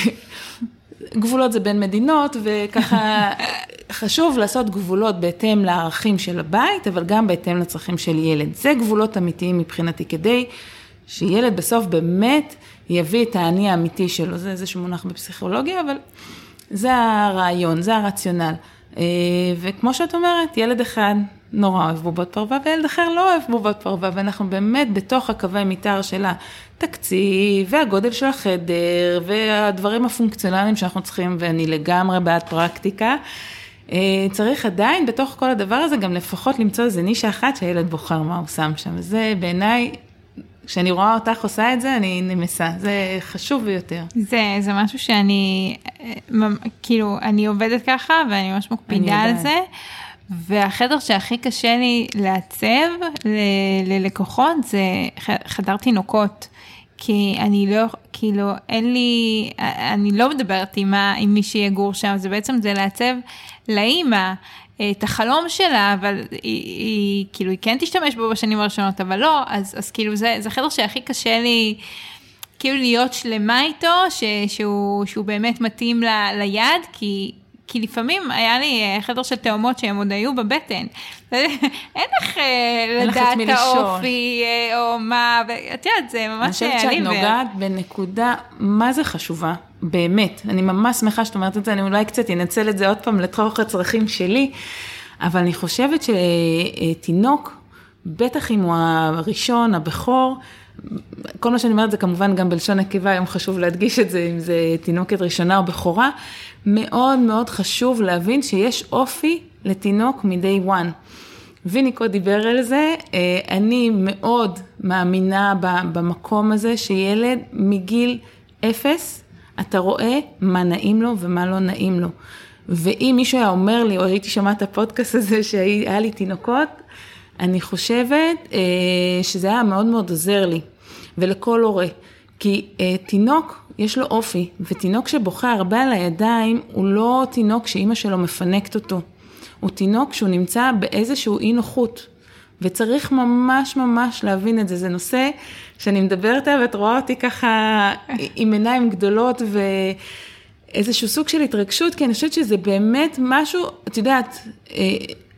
S2: (laughs) גבולות זה בין מדינות, וככה (laughs) חשוב לעשות גבולות בהתאם לערכים של הבית, אבל גם בהתאם לצרכים של ילד. זה גבולות אמיתיים מבחינתי, כדי שילד בסוף באמת יביא את האני האמיתי שלו, זה איזשהו מונח בפסיכולוגיה, אבל זה הרעיון, זה הרציונל. אה, וכמו שאת אומרת, ילד אחד נורא אוהב בובות פרווה, וילד אחר לא אוהב בובות פרווה, ואנחנו באמת בתוך הקווי מתאר של התקציב, והגודל של החדר, והדברים הפונקציונליים שאנחנו צריכים, ואני לגמרי בעד פרקטיקה. אה, צריך עדיין בתוך כל הדבר הזה גם לפחות למצוא איזה נישה אחת שהילד בוחר מה הוא שם שם. זה בעיניי כשאני רואה אותך עושה את זה, אני נמסה, זה חשוב ביותר.
S1: זה, זה משהו שאני, אה, כאילו, אני עובדת ככה ואני ממש מקפידה על זה. והחדר שהכי קשה לי לעצב ללקוחות זה חדר תינוקות. כי אני לא, כאילו, אין לי, אני לא מדברת עם, עם מי שיגור שם, זה בעצם זה לעצב לאימא את החלום שלה, אבל היא, היא כאילו, היא כן תשתמש בו בשנים הראשונות, אבל לא, אז, אז כאילו זה, זה חדר שהכי קשה לי, כאילו להיות שלמה איתו, ש, שהוא, שהוא באמת מתאים ל, ליד, כי כי לפעמים היה לי אה, חדר של תאומות שהם עוד היו בבטן. (laughs) אין לך אה, לדעת האופי אה, או מה, ואת יודעת, זה ממש
S2: אני חושבת שאת נוגעת בנקודה, מה זה חשובה? באמת, אני ממש שמחה שאת אומרת את זה, אני אולי קצת אנצל את זה עוד פעם לתוך הצרכים שלי, אבל אני חושבת שתינוק, בטח אם הוא הראשון, הבכור, כל מה שאני אומרת זה כמובן גם בלשון נקבה, היום חשוב להדגיש את זה, אם זה תינוקת ראשונה או בכורה, מאוד מאוד חשוב להבין שיש אופי לתינוק מ-day one. ויניקו דיבר על זה, אה, אני מאוד מאמינה במקום הזה שילד מגיל אפס, אתה רואה מה נעים לו ומה לא נעים לו. ואם מישהו היה אומר לי, או הייתי שומעת את הפודקאסט הזה שהיה לי תינוקות, אני חושבת אה, שזה היה מאוד מאוד עוזר לי, ולכל הורה. כי אה, תינוק, יש לו אופי, ותינוק שבוכה הרבה על הידיים, הוא לא תינוק שאימא שלו מפנקת אותו. הוא תינוק שהוא נמצא באיזשהו אי נוחות. וצריך ממש ממש להבין את זה. זה נושא שאני מדברת עליו, ואת רואה אותי ככה עם עיניים גדולות ואיזשהו סוג של התרגשות, כי אני חושבת שזה באמת משהו, את יודעת, אה,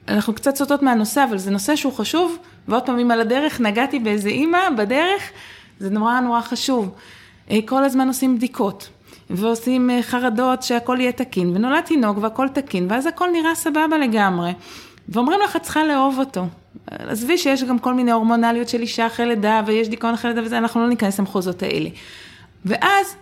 S2: אנחנו קצת סוטות מהנושא, אבל זה נושא שהוא חשוב, ועוד פעם, אם על הדרך נגעתי באיזה אימא, בדרך, זה נורא נורא חשוב. אה, כל הזמן עושים בדיקות, ועושים אה, חרדות שהכל יהיה תקין, ונולד תינוק והכל תקין, ואז הכל נראה סבבה לגמרי. ואומרים לך, את צריכה לאהוב אותו. עזבי שיש גם כל מיני הורמונליות של אישה אחרי לידה, ויש דיכאון אחרי לידה וזה, אנחנו לא ניכנס למחוזות האלה. ואז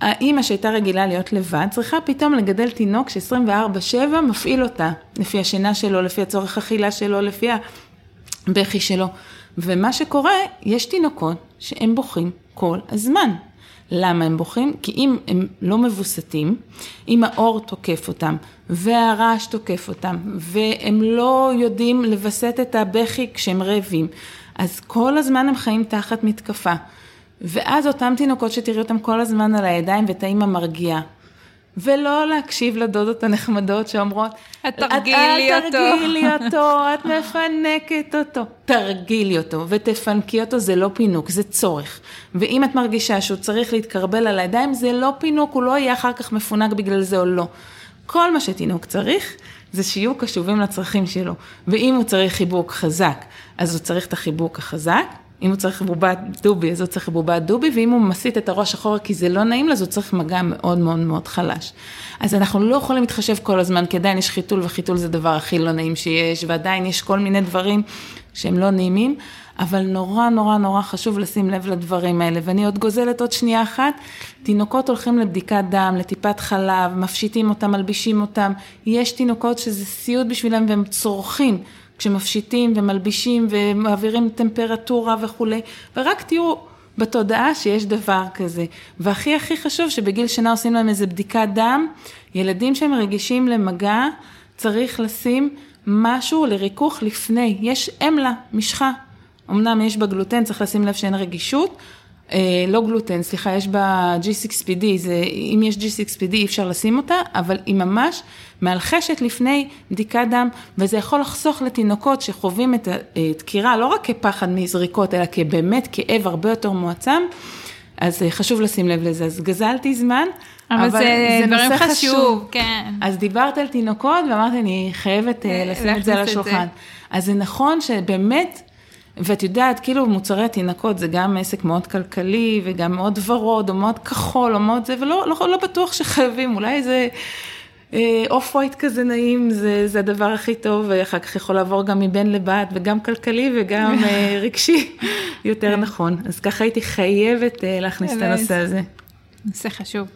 S2: האימא שהייתה רגילה להיות לבד, צריכה פתאום לגדל תינוק ש-24-7 מפעיל אותה, לפי השינה שלו, לפי הצורך אכילה שלו, לפי הבכי שלו. ומה שקורה, יש תינוקות שהם בוכים כל הזמן. למה הם בוכים? כי אם הם לא מבוסתים, אם האור תוקף אותם והרעש תוקף אותם והם לא יודעים לווסת את הבכי כשהם רעבים, אז כל הזמן הם חיים תחת מתקפה. ואז אותם תינוקות שתראי אותם כל הזמן על הידיים ואת האימא מרגיעה. ולא להקשיב לדודות הנחמדות שאומרות,
S1: את תרגילי אותו.
S2: את תרגילי אותו, את מפנקת אותו. תרגילי אותו ותפנקי אותו, זה לא פינוק, זה צורך. ואם את מרגישה שהוא צריך להתקרבל על הידיים, זה לא פינוק, הוא לא יהיה אחר כך מפונק בגלל זה או לא. כל מה שתינוק צריך, זה שיהיו קשובים לצרכים שלו. ואם הוא צריך חיבוק חזק, אז הוא צריך את החיבוק החזק. אם הוא צריך בובת דובי, אז הוא צריך בובת דובי, ואם הוא מסיט את הראש אחורה כי זה לא נעים לו, אז הוא צריך מגע מאוד מאוד מאוד חלש. אז אנחנו לא יכולים להתחשב כל הזמן, כי עדיין יש חיתול, וחיתול זה הדבר הכי לא נעים שיש, ועדיין יש כל מיני דברים שהם לא נעימים, אבל נורא נורא נורא חשוב לשים לב לדברים האלה. ואני עוד גוזלת עוד שנייה אחת, תינוקות הולכים לבדיקת דם, לטיפת חלב, מפשיטים אותם, מלבישים אותם. יש תינוקות שזה סיוט בשבילם והם צורכים. כשמפשיטים ומלבישים ומעבירים טמפרטורה וכולי, ורק תהיו בתודעה שיש דבר כזה. והכי הכי חשוב שבגיל שנה עושים להם איזה בדיקת דם, ילדים שהם רגישים למגע, צריך לשים משהו לריכוך לפני, יש אמלה, משחה. אמנם יש בה גלוטן, צריך לשים לב שאין רגישות, אה, לא גלוטן, סליחה, יש בה G6PD, זה, אם יש G6PD אי אפשר לשים אותה, אבל היא ממש מאלחשת לפני בדיקת דם, וזה יכול לחסוך לתינוקות שחווים את הדקירה, לא רק כפחד מזריקות, אלא כבאמת כאב הרבה יותר מועצם, אז אה, חשוב לשים לב לזה. אז גזלתי זמן,
S1: אבל, אבל זה, זה דברים חשוב, חשוב, כן.
S2: אז דיברת על תינוקות, ואמרתי, אני חייבת אה, לשים את זה על השולחן. אז זה נכון שבאמת, ואת יודעת, כאילו מוצרי תינוקות זה גם עסק מאוד כלכלי, וגם מאוד ורוד, או מאוד כחול, או מאוד זה, ולא לא, לא בטוח שחייבים, אולי זה אוף ווייט כזה נעים, זה, זה הדבר הכי טוב, ואחר כך יכול לעבור גם מבן לבת, וגם כלכלי וגם אה, (laughs) רגשי, יותר. נכון. אז ככה הייתי חייבת אה, להכניס את הנושא הזה.
S1: נושא חשוב.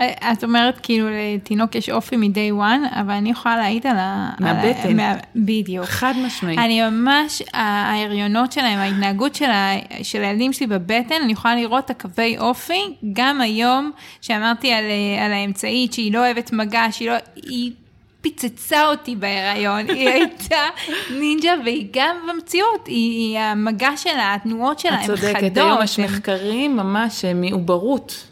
S1: אה, את אומרת כאילו לתינוק יש אופי מ-day one, אבל אני יכולה להעיד על ה...
S2: מהבטן. מה,
S1: בדיוק.
S2: חד משמעית.
S1: אני ממש, ההריונות שלהם, ההתנהגות של, ה, של הילדים שלי בבטן, אני יכולה לראות את הקווי אופי, גם היום, שאמרתי על, על האמצעית, שהיא לא אוהבת מגע, שהיא לא... היא פיצצה אותי בהיריון, היא (laughs) הייתה נינג'ה והיא גם במציאות, היא, היא המגע שלה, התנועות שלה, הן חדות. את צודקת,
S2: היום יש מחקרים ממש מעוברות.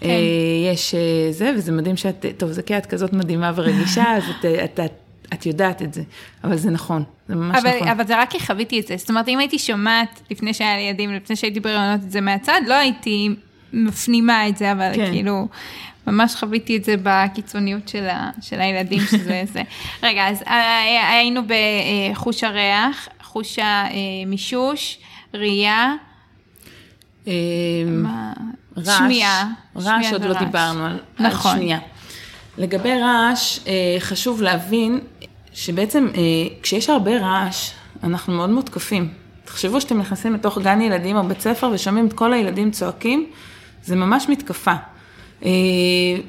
S2: כן. אה, יש אה, זה, וזה מדהים שאת, טוב, זה כי את כזאת מדהימה ורגישה, (laughs) אז את, את, את, את יודעת את זה, אבל זה נכון, זה ממש
S1: אבל,
S2: נכון.
S1: אבל זה רק כי חוויתי את זה, זאת אומרת, אם הייתי שומעת לפני שהיה לי ילדים, לפני שהייתי בראיונות את זה מהצד, לא הייתי מפנימה את זה, אבל כן. כאילו, ממש חוויתי את זה בקיצוניות של, ה, של הילדים, שזה (laughs) זה. רגע, אז אה, היינו בחוש הריח, חוש המישוש, ראייה.
S2: מה? רעש, שמיעה. רעש עוד לא ורעש. לא דיברנו על, נכון. על שמיעה. לגבי רעש, אה, חשוב להבין שבעצם אה, כשיש הרבה רעש, אנחנו מאוד מותקפים. תחשבו שאתם נכנסים לתוך גן ילדים או בית ספר ושומעים את כל הילדים צועקים, זה ממש מתקפה. אה,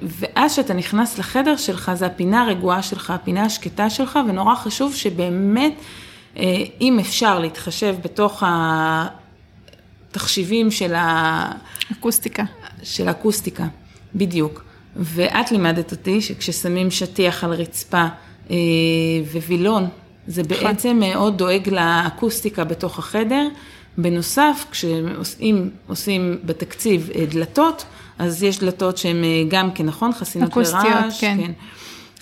S2: ואז כשאתה נכנס לחדר שלך, זה הפינה הרגועה שלך, הפינה השקטה שלך, ונורא חשוב שבאמת, אם אפשר להתחשב בתוך התחשיבים של ה...
S1: אקוסטיקה.
S2: של אקוסטיקה, בדיוק. ואת לימדת אותי שכששמים שטיח על רצפה אה, ווילון, זה נכון. בעצם מאוד דואג לאקוסטיקה בתוך החדר. בנוסף, כשעושים עושים בתקציב אה, דלתות, אז יש דלתות שהן אה, גם כן, נכון? חסינות לרעש. אקוסטיות, כן. כן.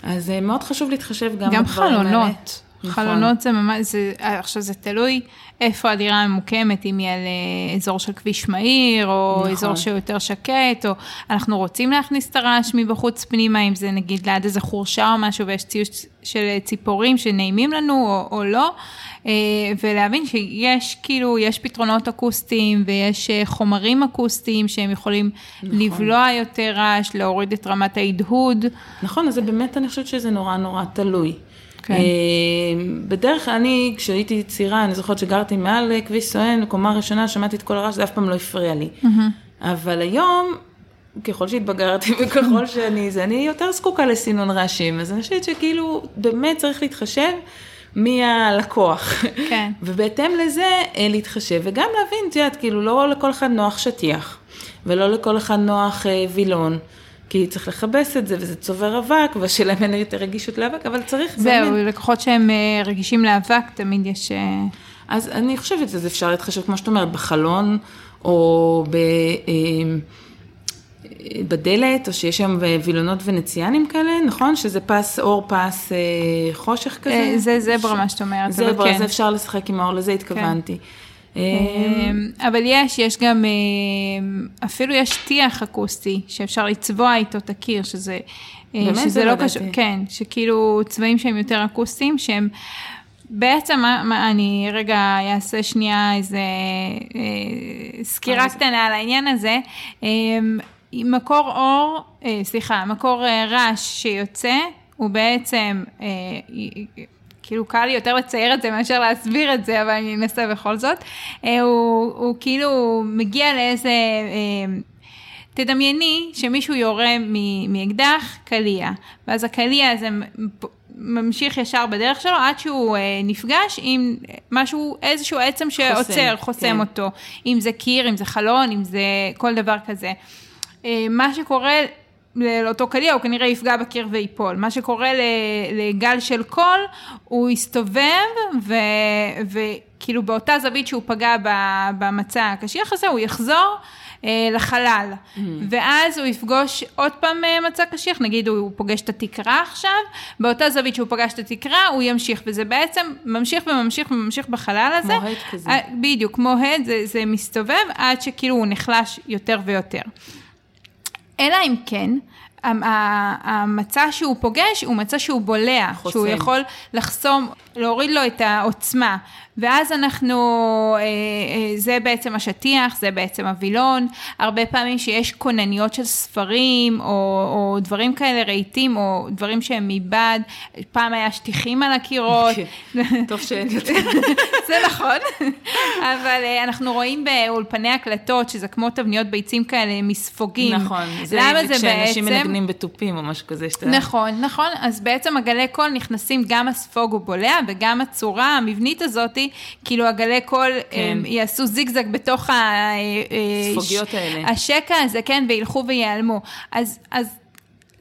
S2: אז מאוד חשוב להתחשב גם,
S1: גם בדברים האלה. גם חלונות. נכון. חלונות זה ממש, זה, עכשיו זה תלוי איפה הדירה ממוקמת, אם היא על אה, אזור של כביש מהיר, או נכון. אזור שהוא יותר שקט, או אנחנו רוצים להכניס את הרעש מבחוץ פנימה, אם זה נגיד ליד איזה חורשה או משהו, ויש ציוש של ציפורים שנעימים לנו או, או לא, אה, ולהבין שיש כאילו, יש פתרונות אקוסטיים ויש אה, חומרים אקוסטיים שהם יכולים נכון. לבלוע יותר רעש, להוריד את רמת ההדהוד.
S2: נכון, אז זה באמת, אני חושבת שזה נורא נורא תלוי. כן. אה, בדרך כלל אני, כשהייתי צעירה, אני זוכרת שגרתי מעל כביש סואן, קומה ראשונה, שמעתי את כל הרעש, זה אף פעם לא הפריע לי. אבל היום, ככל שהתבגרתי (laughs) וככל שאני זה, אני יותר זקוקה לסינון רעשים, אז אני חושבת שכאילו, באמת צריך להתחשב. מי הלקוח. כן. (laughs) ובהתאם לזה אה, להתחשב, וגם להבין, את יודעת, כאילו לא לכל אחד נוח שטיח, ולא לכל אחד נוח אה, וילון. כי צריך לכבס את זה, וזה צובר אבק, והשאלה אם אין יותר רגישות לאבק, אבל צריך...
S1: זהו, באמת... לקוחות שהם אה, רגישים לאבק, תמיד יש... אה,
S2: אז אני חושבת שזה אפשר להתחשב, כמו שאת אומרת, בחלון, או ב... אה, בדלת, או שיש שם וילונות ונציאנים כאלה, נכון? שזה פס אור, פס חושך כזה?
S1: זה זברה, מה שאת אומרת,
S2: זברה, כן. זה אפשר לשחק עם האור, לזה התכוונתי. כן.
S1: אבל יש, יש גם, אפילו יש טיח אקוסטי שאפשר לצבוע איתו את הקיר, שזה...
S2: באמת שזה זה לא
S1: קשור, כן, שכאילו צבעים שהם יותר אקוסטיים, שהם בעצם, מה, מה, אני רגע אעשה שנייה איזה אה, סקירה קטנה על העניין הזה. אה, מקור אור, אה, סליחה, מקור אה, רעש שיוצא, הוא בעצם, אה, כאילו קל לי יותר לצייר את זה מאשר להסביר את זה, אבל אני אנסה בכל זאת. אה, הוא, הוא כאילו מגיע לאיזה... אה, תדמייני שמישהו יורה מאקדח קליע, ואז הקליע הזה ממשיך ישר בדרך שלו עד שהוא אה, נפגש עם משהו, איזשהו עצם שעוצר, חוסם, חוסם כן. אותו. אם זה קיר, אם זה חלון, אם זה כל דבר כזה. אה, מה שקורה לאותו קליע, הוא כנראה יפגע בקיר וייפול. מה שקורה לגל של קול, הוא יסתובב, וכאילו באותה זווית שהוא פגע במצע הקשיח הזה, הוא יחזור. אה, לחלל. Mm. ואז הוא יפגוש עוד פעם אה, מצע קשיח, נגיד הוא פוגש את התקרה עכשיו, באותה זווית שהוא פגש את התקרה, הוא ימשיך, וזה בעצם ממשיך וממשיך וממשיך בחלל הזה.
S2: כמו הד כזה.
S1: אה, בדיוק, כמו הד, זה, זה מסתובב עד שכאילו הוא נחלש יותר ויותר. אלא אם כן, המצע שהוא פוגש הוא מצע שהוא בולע, חוסם. שהוא יכול לחסום, להוריד לו את העוצמה. ואז אנחנו, אה, אה, זה בעצם השטיח, זה בעצם הווילון, הרבה פעמים שיש כונניות של ספרים, או, או דברים כאלה, רהיטים, או דברים שהם מבד, פעם היה שטיחים על הקירות. (laughs)
S2: טוב שאין יותר. (laughs)
S1: זה נכון, אבל אה, אנחנו רואים באולפני הקלטות, שזה כמו תבניות ביצים כאלה, מספוגים.
S2: נכון, זה, זה כשאנשים בעצם... מנגנים בתופים או משהו כזה. שאתה...
S1: נכון, נכון, אז בעצם הגלי קול נכנסים, גם הספוג הוא בולע, וגם הצורה המבנית הזאתי, כאילו הגלי קול כן. יעשו זיגזג בתוך
S2: הספוגיות
S1: אה,
S2: האלה.
S1: השקע הזה, כן, וילכו וייעלמו. אז, אז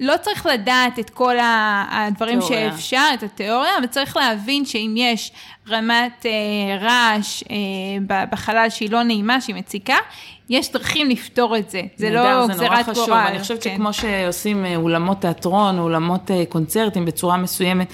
S1: לא צריך לדעת את כל הדברים תיאוריה. שאפשר, את התיאוריה, אבל צריך להבין שאם יש רמת אה, רעש אה, בחלל שהיא לא נעימה, שהיא מציקה, יש דרכים לפתור את זה, זה לא גזירת גורל.
S2: אני חושבת כן. שכמו שעושים אה, אולמות תיאטרון, אולמות אה, קונצרטים בצורה מסוימת,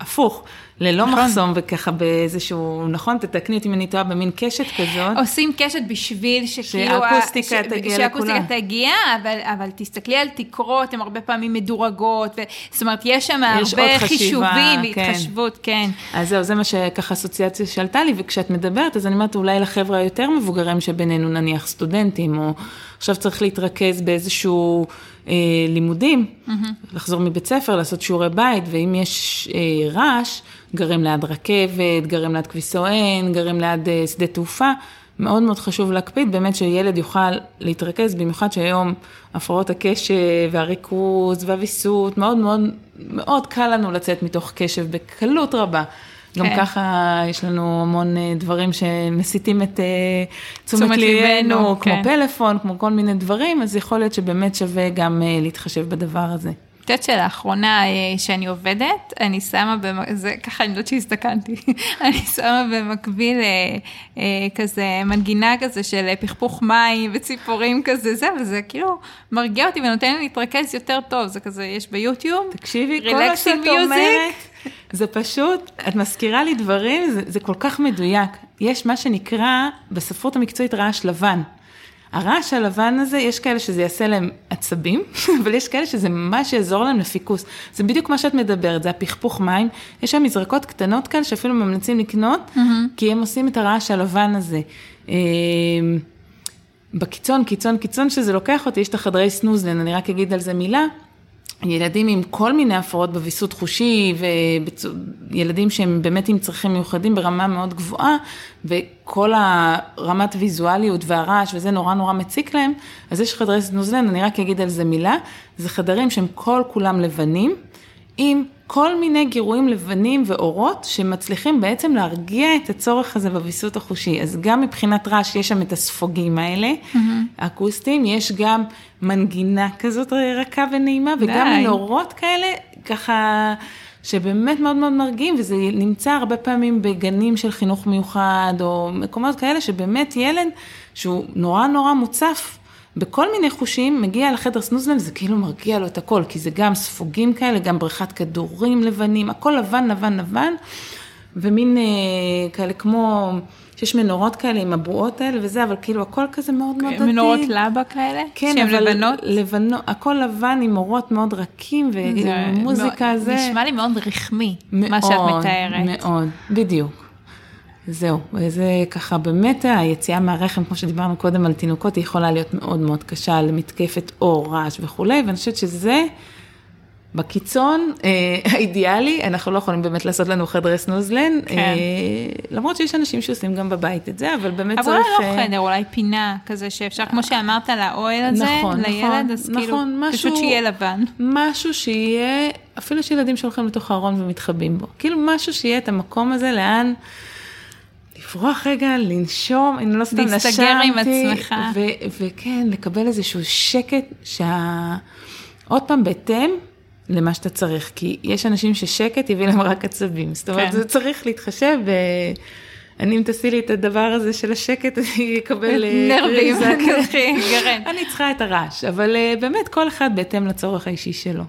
S2: הפוך. ללא נכון. מחסום וככה באיזשהו, נכון, תתקני אותי אם אני טועה במין קשת כזאת.
S1: עושים קשת בשביל שכאילו...
S2: שהאקוסטיקה ש... תגיע
S1: שהאקוסטיקה לכולם. תגיע, אבל, אבל תסתכלי על תקרות, הן הרבה פעמים מדורגות, ו... זאת אומרת, יש שם יש הרבה חישובים כן. והתחשבות, כן.
S2: אז זהו, זה מה שככה אסוציאציה שעלתה לי, וכשאת מדברת, אז אני אומרת, אולי לחבר'ה היותר מבוגרים שבינינו, נניח סטודנטים, או עכשיו צריך להתרכז באיזשהו... אה, לימודים, mm-hmm. לחזור מבית ספר, לעשות שיעורי בית, ואם יש אה, רעש, גרים ליד רכבת, גרים ליד כביש סואן, גרים ליד אה, שדה תעופה, מאוד מאוד חשוב להקפיד באמת שילד יוכל להתרכז, במיוחד שהיום הפרעות הקשב והריכוז והוויסות, מאוד מאוד מאוד קל לנו לצאת מתוך קשב בקלות רבה. גם כן. ככה יש לנו המון אה, דברים שמסיתים את אה, תשומת ליבנו, כמו כן. פלאפון, כמו כל מיני דברים, אז יכול להיות שבאמת שווה גם אה, להתחשב בדבר הזה.
S1: את יודעת שלאחרונה שאני עובדת, אני שמה, במק... זה ככה אני יודעת שהסתכנתי, (laughs) אני שמה במקביל כזה מנגינה כזה של פכפוך מים וציפורים כזה, זה, וזה כאילו מרגיע אותי ונותן לי להתרכז יותר טוב, זה כזה, יש ביוטיוב,
S2: תקשיבי, כל מה שאת אומרת. זה פשוט, את מזכירה לי דברים, זה, זה כל כך מדויק. יש מה שנקרא בספרות המקצועית רעש לבן. הרעש הלבן הזה, יש כאלה שזה יעשה להם עצבים, (laughs) אבל יש כאלה שזה ממש יעזור להם לפיקוס. זה בדיוק מה שאת מדברת, זה הפכפוך מים. יש שם מזרקות קטנות כאלה שאפילו ממליצים לקנות, mm-hmm. כי הם עושים את הרעש הלבן הזה. אמ, בקיצון, קיצון, קיצון שזה לוקח אותי, יש את החדרי סנוזלן, אני רק אגיד על זה מילה. ילדים עם כל מיני הפרעות בוויסות חושי, וילדים שהם באמת עם צרכים מיוחדים ברמה מאוד גבוהה, וכל הרמת ויזואליות והרעש וזה נורא נורא מציק להם, אז יש חדרי סנוזלן, אני רק אגיד על זה מילה, זה חדרים שהם כל כולם לבנים, עם כל מיני גירויים לבנים ואורות שמצליחים בעצם להרגיע את הצורך הזה בוויסות החושי. אז גם מבחינת רעש יש שם את הספוגים האלה, mm-hmm. האקוסטיים, יש גם מנגינה כזאת רכה ונעימה, וגם מנורות כאלה, ככה... שבאמת מאוד מאוד מרגיעים, וזה נמצא הרבה פעמים בגנים של חינוך מיוחד, או מקומות כאלה שבאמת ילד שהוא נורא נורא מוצף בכל מיני חושים, מגיע לחדר סנוזלם, זה כאילו מרגיע לו את הכל, כי זה גם ספוגים כאלה, גם בריכת כדורים לבנים, הכל לבן, לבן, לבן, ומין אה, כאלה כמו, שיש מנורות כאלה עם הבועות האלה וזה, אבל כאילו הכל כזה מאוד מאוד דתי.
S1: מנורות לבה כאלה?
S2: כן,
S1: שהן לבנות?
S2: לבנות, הכל לבן עם אורות מאוד רכים ומוזיקה זה.
S1: נשמע לי מאוד רחמי,
S2: מאוד,
S1: מה שאת מתארת.
S2: מאוד, בדיוק. זהו, וזה ככה באמת היציאה מהרחם, כמו שדיברנו קודם על תינוקות, היא יכולה להיות מאוד מאוד קשה למתקפת אור, רעש וכולי, ואני חושבת שזה בקיצון אה, (laughs) האידיאלי, אנחנו לא יכולים באמת לעשות לנו חדרי סנוזלן,
S1: כן.
S2: אה, למרות שיש אנשים שעושים גם בבית את זה, אבל באמת
S1: אבל
S2: צריך...
S1: אולי לא
S2: אה,
S1: חדר, אולי פינה כזה שאפשר, כמו שאמרת, לאוהל הזה,
S2: נכון,
S1: לילד,
S2: נכון,
S1: אז כאילו,
S2: נכון,
S1: פשוט
S2: משהו-
S1: שיהיה לבן.
S2: משהו שיהיה, אפילו יש ילדים שהולכים לתוך הארון ומתחבאים בו. כאילו משהו שיהיה את המקום הזה לאן לברוח רגע, לנשום, אני לא סתם נשמתי.
S1: להסתגר עם עצמך.
S2: ו- וכן, לקבל איזשהו שקט שה... עוד פעם, בהתאם למה שאתה צריך, כי יש אנשים ששקט יביא להם רק עצבים. זאת אומרת,
S1: כן.
S2: זה צריך להתחשב ב... אני, אם תעשי לי את הדבר הזה של השקט, אני אקבל... אה, (laughs)
S1: נרבים,
S2: כזה.
S1: תלכי, גרד.
S2: אני צריכה את הרעש, אבל אה, באמת כל אחד בהתאם לצורך האישי שלו.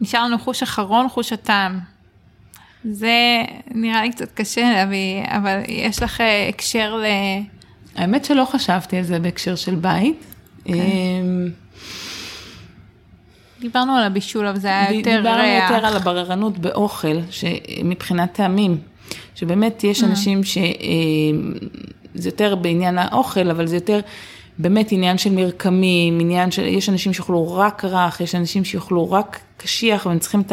S1: נשאר לנו חוש אחרון, חוש הטעם. זה נראה לי קצת קשה להביא, אבל יש לך אה, הקשר ל...
S2: האמת שלא חשבתי על זה בהקשר של בית.
S1: כן.
S2: אמ,
S1: דיברנו על הבישול, אבל זה היה יותר
S2: דיברנו
S1: ריח.
S2: יותר על הבררנות באוכל, שמבחינת טעמים, שבאמת יש אנשים שזה יותר בעניין האוכל, אבל זה יותר באמת עניין של מרקמים, עניין של, יש אנשים שיאכלו רק רך, יש אנשים שיאכלו רק קשיח, והם צריכים את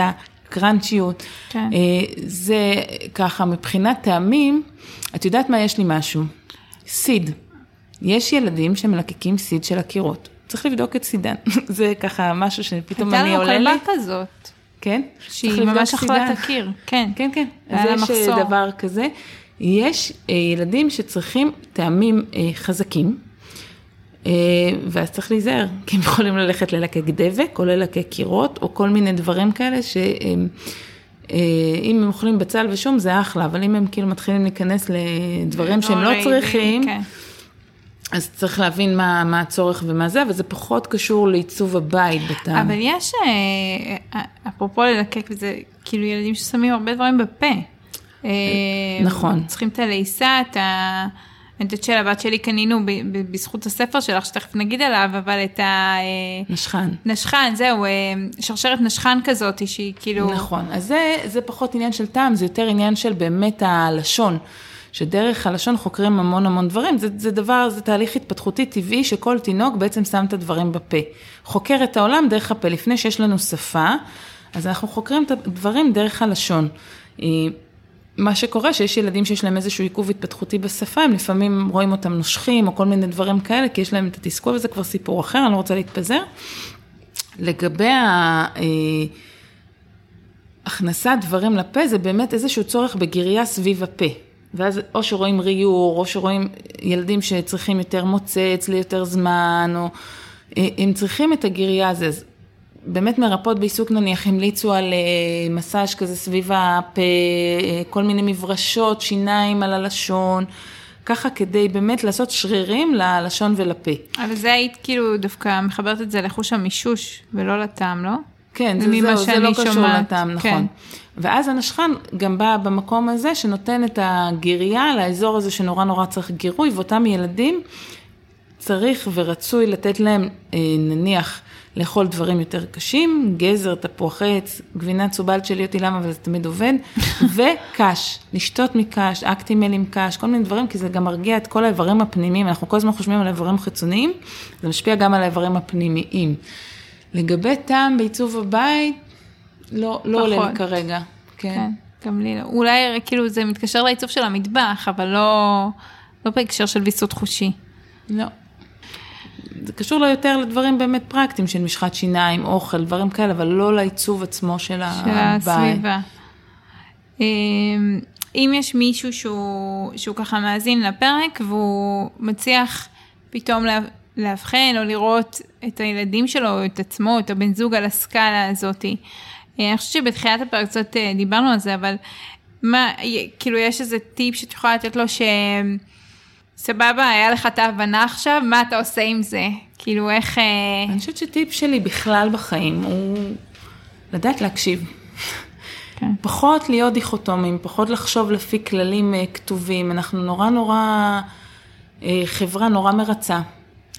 S2: הקראנצ'יות.
S1: כן.
S2: אה, זה ככה, מבחינת טעמים, את יודעת מה, יש לי משהו, סיד. יש ילדים שמלקקים סיד של הקירות. צריך לבדוק את סידן. (laughs) זה ככה משהו שפתאום
S1: הייתה
S2: אני
S1: לנו
S2: עולה לי.
S1: כלבה כזאת,
S2: כן?
S1: שהיא ממש אכלה. את הקיר, כן.
S2: כן, כן. אז יש
S1: מחסור.
S2: אה, דבר כזה. יש אה, ילדים שצריכים טעמים חזקים, ואז צריך להיזהר, כי הם יכולים ללכת ללקק דבק, או ללקק קירות, או כל מיני דברים כאלה שהם... אה, אם הם אוכלים בצל ושום זה אחלה, אבל אם הם כאילו מתחילים להיכנס לדברים שהם לא צריכים,
S1: כן.
S2: אז צריך להבין מה, מה הצורך ומה זה, אבל זה פחות קשור לעיצוב הבית בטעם.
S1: אבל יש, אה, אה, אפרופו ללקק, וזה כאילו ילדים ששמים הרבה דברים בפה. אה,
S2: נכון.
S1: צריכים את הלעיסה, את ה... אני יודעת שלבת שלי קנינו ב- ב- בזכות הספר שלך, שתכף נגיד עליו, אבל את
S2: נשכן.
S1: הנשכן, זהו, אה, שרשרת נשכן כזאת, שהיא כאילו...
S2: נכון, אז זה, זה פחות עניין של טעם, זה יותר עניין של באמת הלשון. שדרך הלשון חוקרים המון המון דברים, זה, זה דבר, זה תהליך התפתחותי טבעי שכל תינוק בעצם שם את הדברים בפה. חוקר את העולם דרך הפה, לפני שיש לנו שפה, אז אנחנו חוקרים את הדברים דרך הלשון. מה שקורה שיש ילדים שיש להם איזשהו עיכוב התפתחותי בשפה, הם לפעמים רואים אותם נושכים או כל מיני דברים כאלה, כי יש להם את התסכול, וזה כבר סיפור אחר, אני לא רוצה להתפזר. לגבי. אה, הכנסת דברים לפה זה באמת איזשהו צורך בגירייה סביב הפה. ואז או שרואים ריור, או שרואים ילדים שצריכים יותר מוצץ ליותר זמן, או אה, הם צריכים את הגירייה הזו. אז באמת מרפאות בעיסוק נניח המליצו על אה, מסאז' כזה סביב הפה, אה, כל מיני מברשות, שיניים על הלשון, ככה כדי באמת לעשות שרירים ללשון ולפה.
S1: אבל זה היית כאילו דווקא מחברת את זה לחוש המישוש, ולא לטעם, לא?
S2: כן, זה, זהו, זה לא
S1: שאני
S2: קשור לטעם, נכון.
S1: כן.
S2: ואז הנשכן גם בא במקום הזה שנותן את הגירייה לאזור הזה שנורא נורא צריך גירוי, ואותם ילדים צריך ורצוי לתת להם אה, נניח לאכול דברים יותר קשים, גזר, תפוח עץ, גבינה צובלת שלי אותי למה, אבל זה תמיד עובד, (laughs) וקש, לשתות מקש, אקטימל עם קש, כל מיני דברים, כי זה גם מרגיע את כל האיברים הפנימיים, אנחנו כל הזמן חושבים על האיברים חיצוניים, זה משפיע גם על האיברים הפנימיים. לגבי טעם בעיצוב הבית, לא, לא עולה. לי כרגע. כן.
S1: כן, גם לי לא. אולי כאילו זה מתקשר לעיצוב של המטבח, אבל לא, לא בהקשר של ויסות חושי.
S2: לא. זה קשור לו יותר לדברים באמת פרקטיים של משחת שיניים, אוכל, דברים כאלה, אבל לא לעיצוב עצמו של
S1: של
S2: הבית.
S1: הסביבה. אמ, אם יש מישהו שהוא, שהוא ככה מאזין לפרק והוא מצליח פתאום לה, לאבחן או לראות את הילדים שלו או את עצמו, את הבן זוג על הסקאלה הזאתי. אה, אני חושבת שבתחילת הפרק קצת אה, דיברנו על זה, אבל מה, כאילו יש איזה טיפ שאת יכולה לתת לו ש... סבבה, היה לך את ההבנה עכשיו, מה אתה עושה עם זה? כאילו, איך... אה,
S2: אני חושבת שטיפ שלי בכלל בחיים הוא לדעת להקשיב. כן. פחות להיות דיכוטומיים, פחות לחשוב לפי כללים uh, כתובים. אנחנו נורא נורא, uh, חברה נורא מרצה.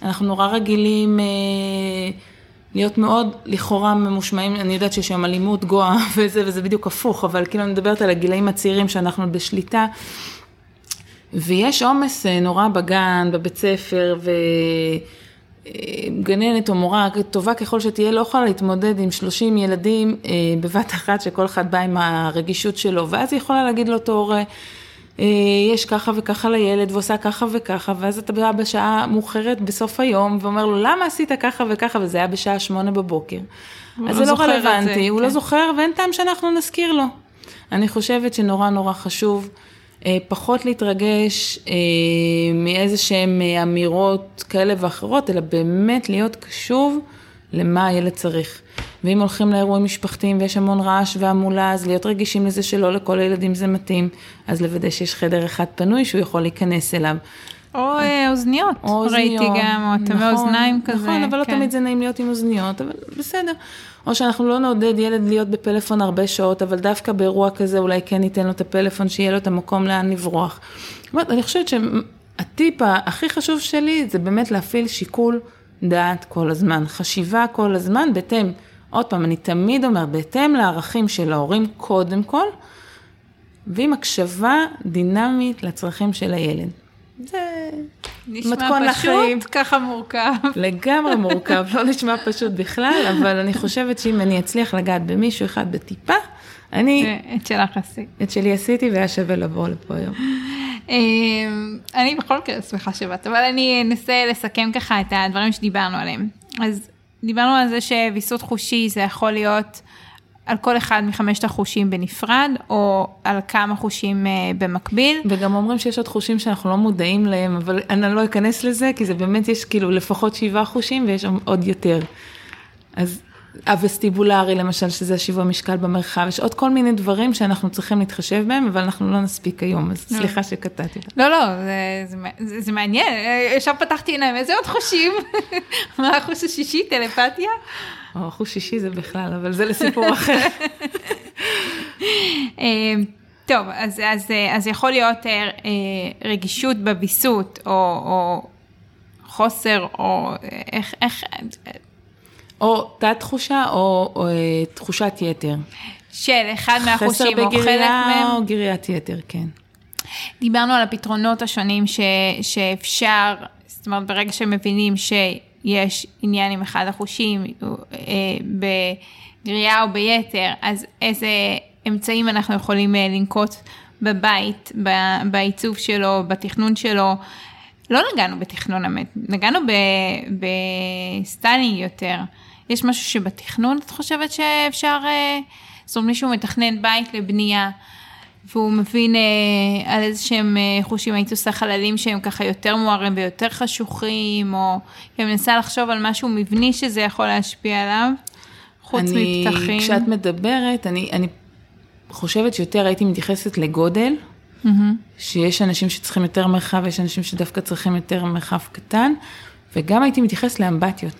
S2: אנחנו נורא רגילים... להיות מאוד לכאורה ממושמעים, אני יודעת שיש היום אלימות גואה (laughs) וזה, וזה בדיוק הפוך, אבל כאילו אני מדברת על הגילאים הצעירים שאנחנו בשליטה, ויש עומס אה, נורא בגן, בבית ספר, וגננת או מורה טובה ככל שתהיה, לא יכולה להתמודד עם 30 ילדים אה, בבת אחת, שכל אחד בא עם הרגישות שלו, ואז היא יכולה להגיד לאותו הורה, אה, יש ככה וככה לילד ועושה ככה וככה, ואז אתה בא בשעה מאוחרת בסוף היום ואומר לו, למה עשית ככה וככה, וזה היה בשעה שמונה בבוקר. אז לא זה לא רלוונטי, זה, הוא לא כן. לא זוכר ואין טעם שאנחנו נזכיר לו. אני חושבת שנורא נורא חשוב אה, פחות להתרגש אה, מאיזה שהן אמירות כאלה ואחרות, אלא באמת להיות קשוב למה הילד צריך. ואם הולכים לאירועים משפחתיים ויש המון רעש והמולה, אז להיות רגישים לזה שלא לכל הילדים זה מתאים, אז לוודא שיש חדר אחד פנוי שהוא יכול להיכנס אליו.
S1: או אה, אוזניות, או ראיתי גם, או תמי נכון, אוזניים כזה.
S2: נכון, אבל לא כן. תמיד זה נעים להיות עם אוזניות, אבל בסדר. או שאנחנו לא נעודד ילד להיות בפלאפון הרבה שעות, אבל דווקא באירוע כזה אולי כן ניתן לו את הפלאפון, שיהיה לו את המקום לאן לברוח. זאת אומרת, אני חושבת שהטיפ הכי חשוב שלי זה באמת להפעיל שיקול דעת כל הזמן, חשיבה כל הזמן, בהתאם עוד פעם, אני תמיד אומרת, בהתאם לערכים של ההורים קודם כל, ועם הקשבה דינמית לצרכים של הילד. זה
S1: מתכון לחיים. נשמע פשוט, ככה מורכב.
S2: לגמרי מורכב, לא נשמע פשוט בכלל, אבל אני חושבת שאם אני אצליח לגעת במישהו אחד בטיפה, אני...
S1: את שלך עשית.
S2: את שלי עשיתי והיה שווה לבוא לפה היום.
S1: אמ, אני בכל מקרה שמחה שבאת, אבל אני אנסה לסכם ככה את הדברים שדיברנו עליהם. אז דיברנו על זה שוויסות חושי זה יכול להיות על כל אחד מחמשת החושים בנפרד, או על כמה חושים uh, במקביל.
S2: וגם אומרים שיש עוד חושים שאנחנו לא מודעים להם, אבל אני לא אכנס לזה, כי זה באמת יש כאילו לפחות שבעה חושים ויש עוד יותר. אז הווסטיבולרי למשל, שזה השיווי המשקל במרחב, יש עוד כל מיני דברים שאנחנו צריכים להתחשב בהם, אבל אנחנו לא נספיק היום, אז לא. סליחה שקטעתי.
S1: לא, לא, זה, זה, זה, זה מעניין, ישר פתחתי עיניים, איזה עוד חושים? (laughs) מה החוש השישי, טלפתיה?
S2: או, חוש שישי זה בכלל, אבל זה לסיפור אחר.
S1: אמ, טוב, אז, אז, אז יכול להיות אה, רגישות בוויסות, או, או חוסר, או איך, איך,
S2: או תת תחושה או, או אה, תחושת יתר.
S1: של אחד מהחושים או חלק מהם. חסר בגריה
S2: או גריית יתר, כן.
S1: דיברנו על הפתרונות השונים ש, שאפשר, זאת אומרת ברגע שמבינים שיש עניין עם אחד החושים, אה, בגרייה או ביתר, אז איזה אמצעים אנחנו יכולים אה, לנקוט בבית, בעיצוב שלו, בתכנון שלו. לא נגענו בתכנון האמת, נגענו בסטיילינג יותר. יש משהו שבתכנון את חושבת שאפשר, אה, זאת אומרת מישהו מתכנן בית לבנייה, והוא מבין אה, על איזה שהם אה, חושים, היית עושה חללים שהם ככה יותר מוארים ויותר חשוכים, או אני מנסה לחשוב על משהו מבני שזה יכול להשפיע עליו, חוץ אני, מפתחים.
S2: כשאת מדברת, אני, אני חושבת שיותר הייתי מתייחסת לגודל. Mm-hmm. שיש אנשים שצריכים יותר מרחב, ויש אנשים שדווקא צריכים יותר מרחב קטן, וגם הייתי מתייחס לאמבטיות.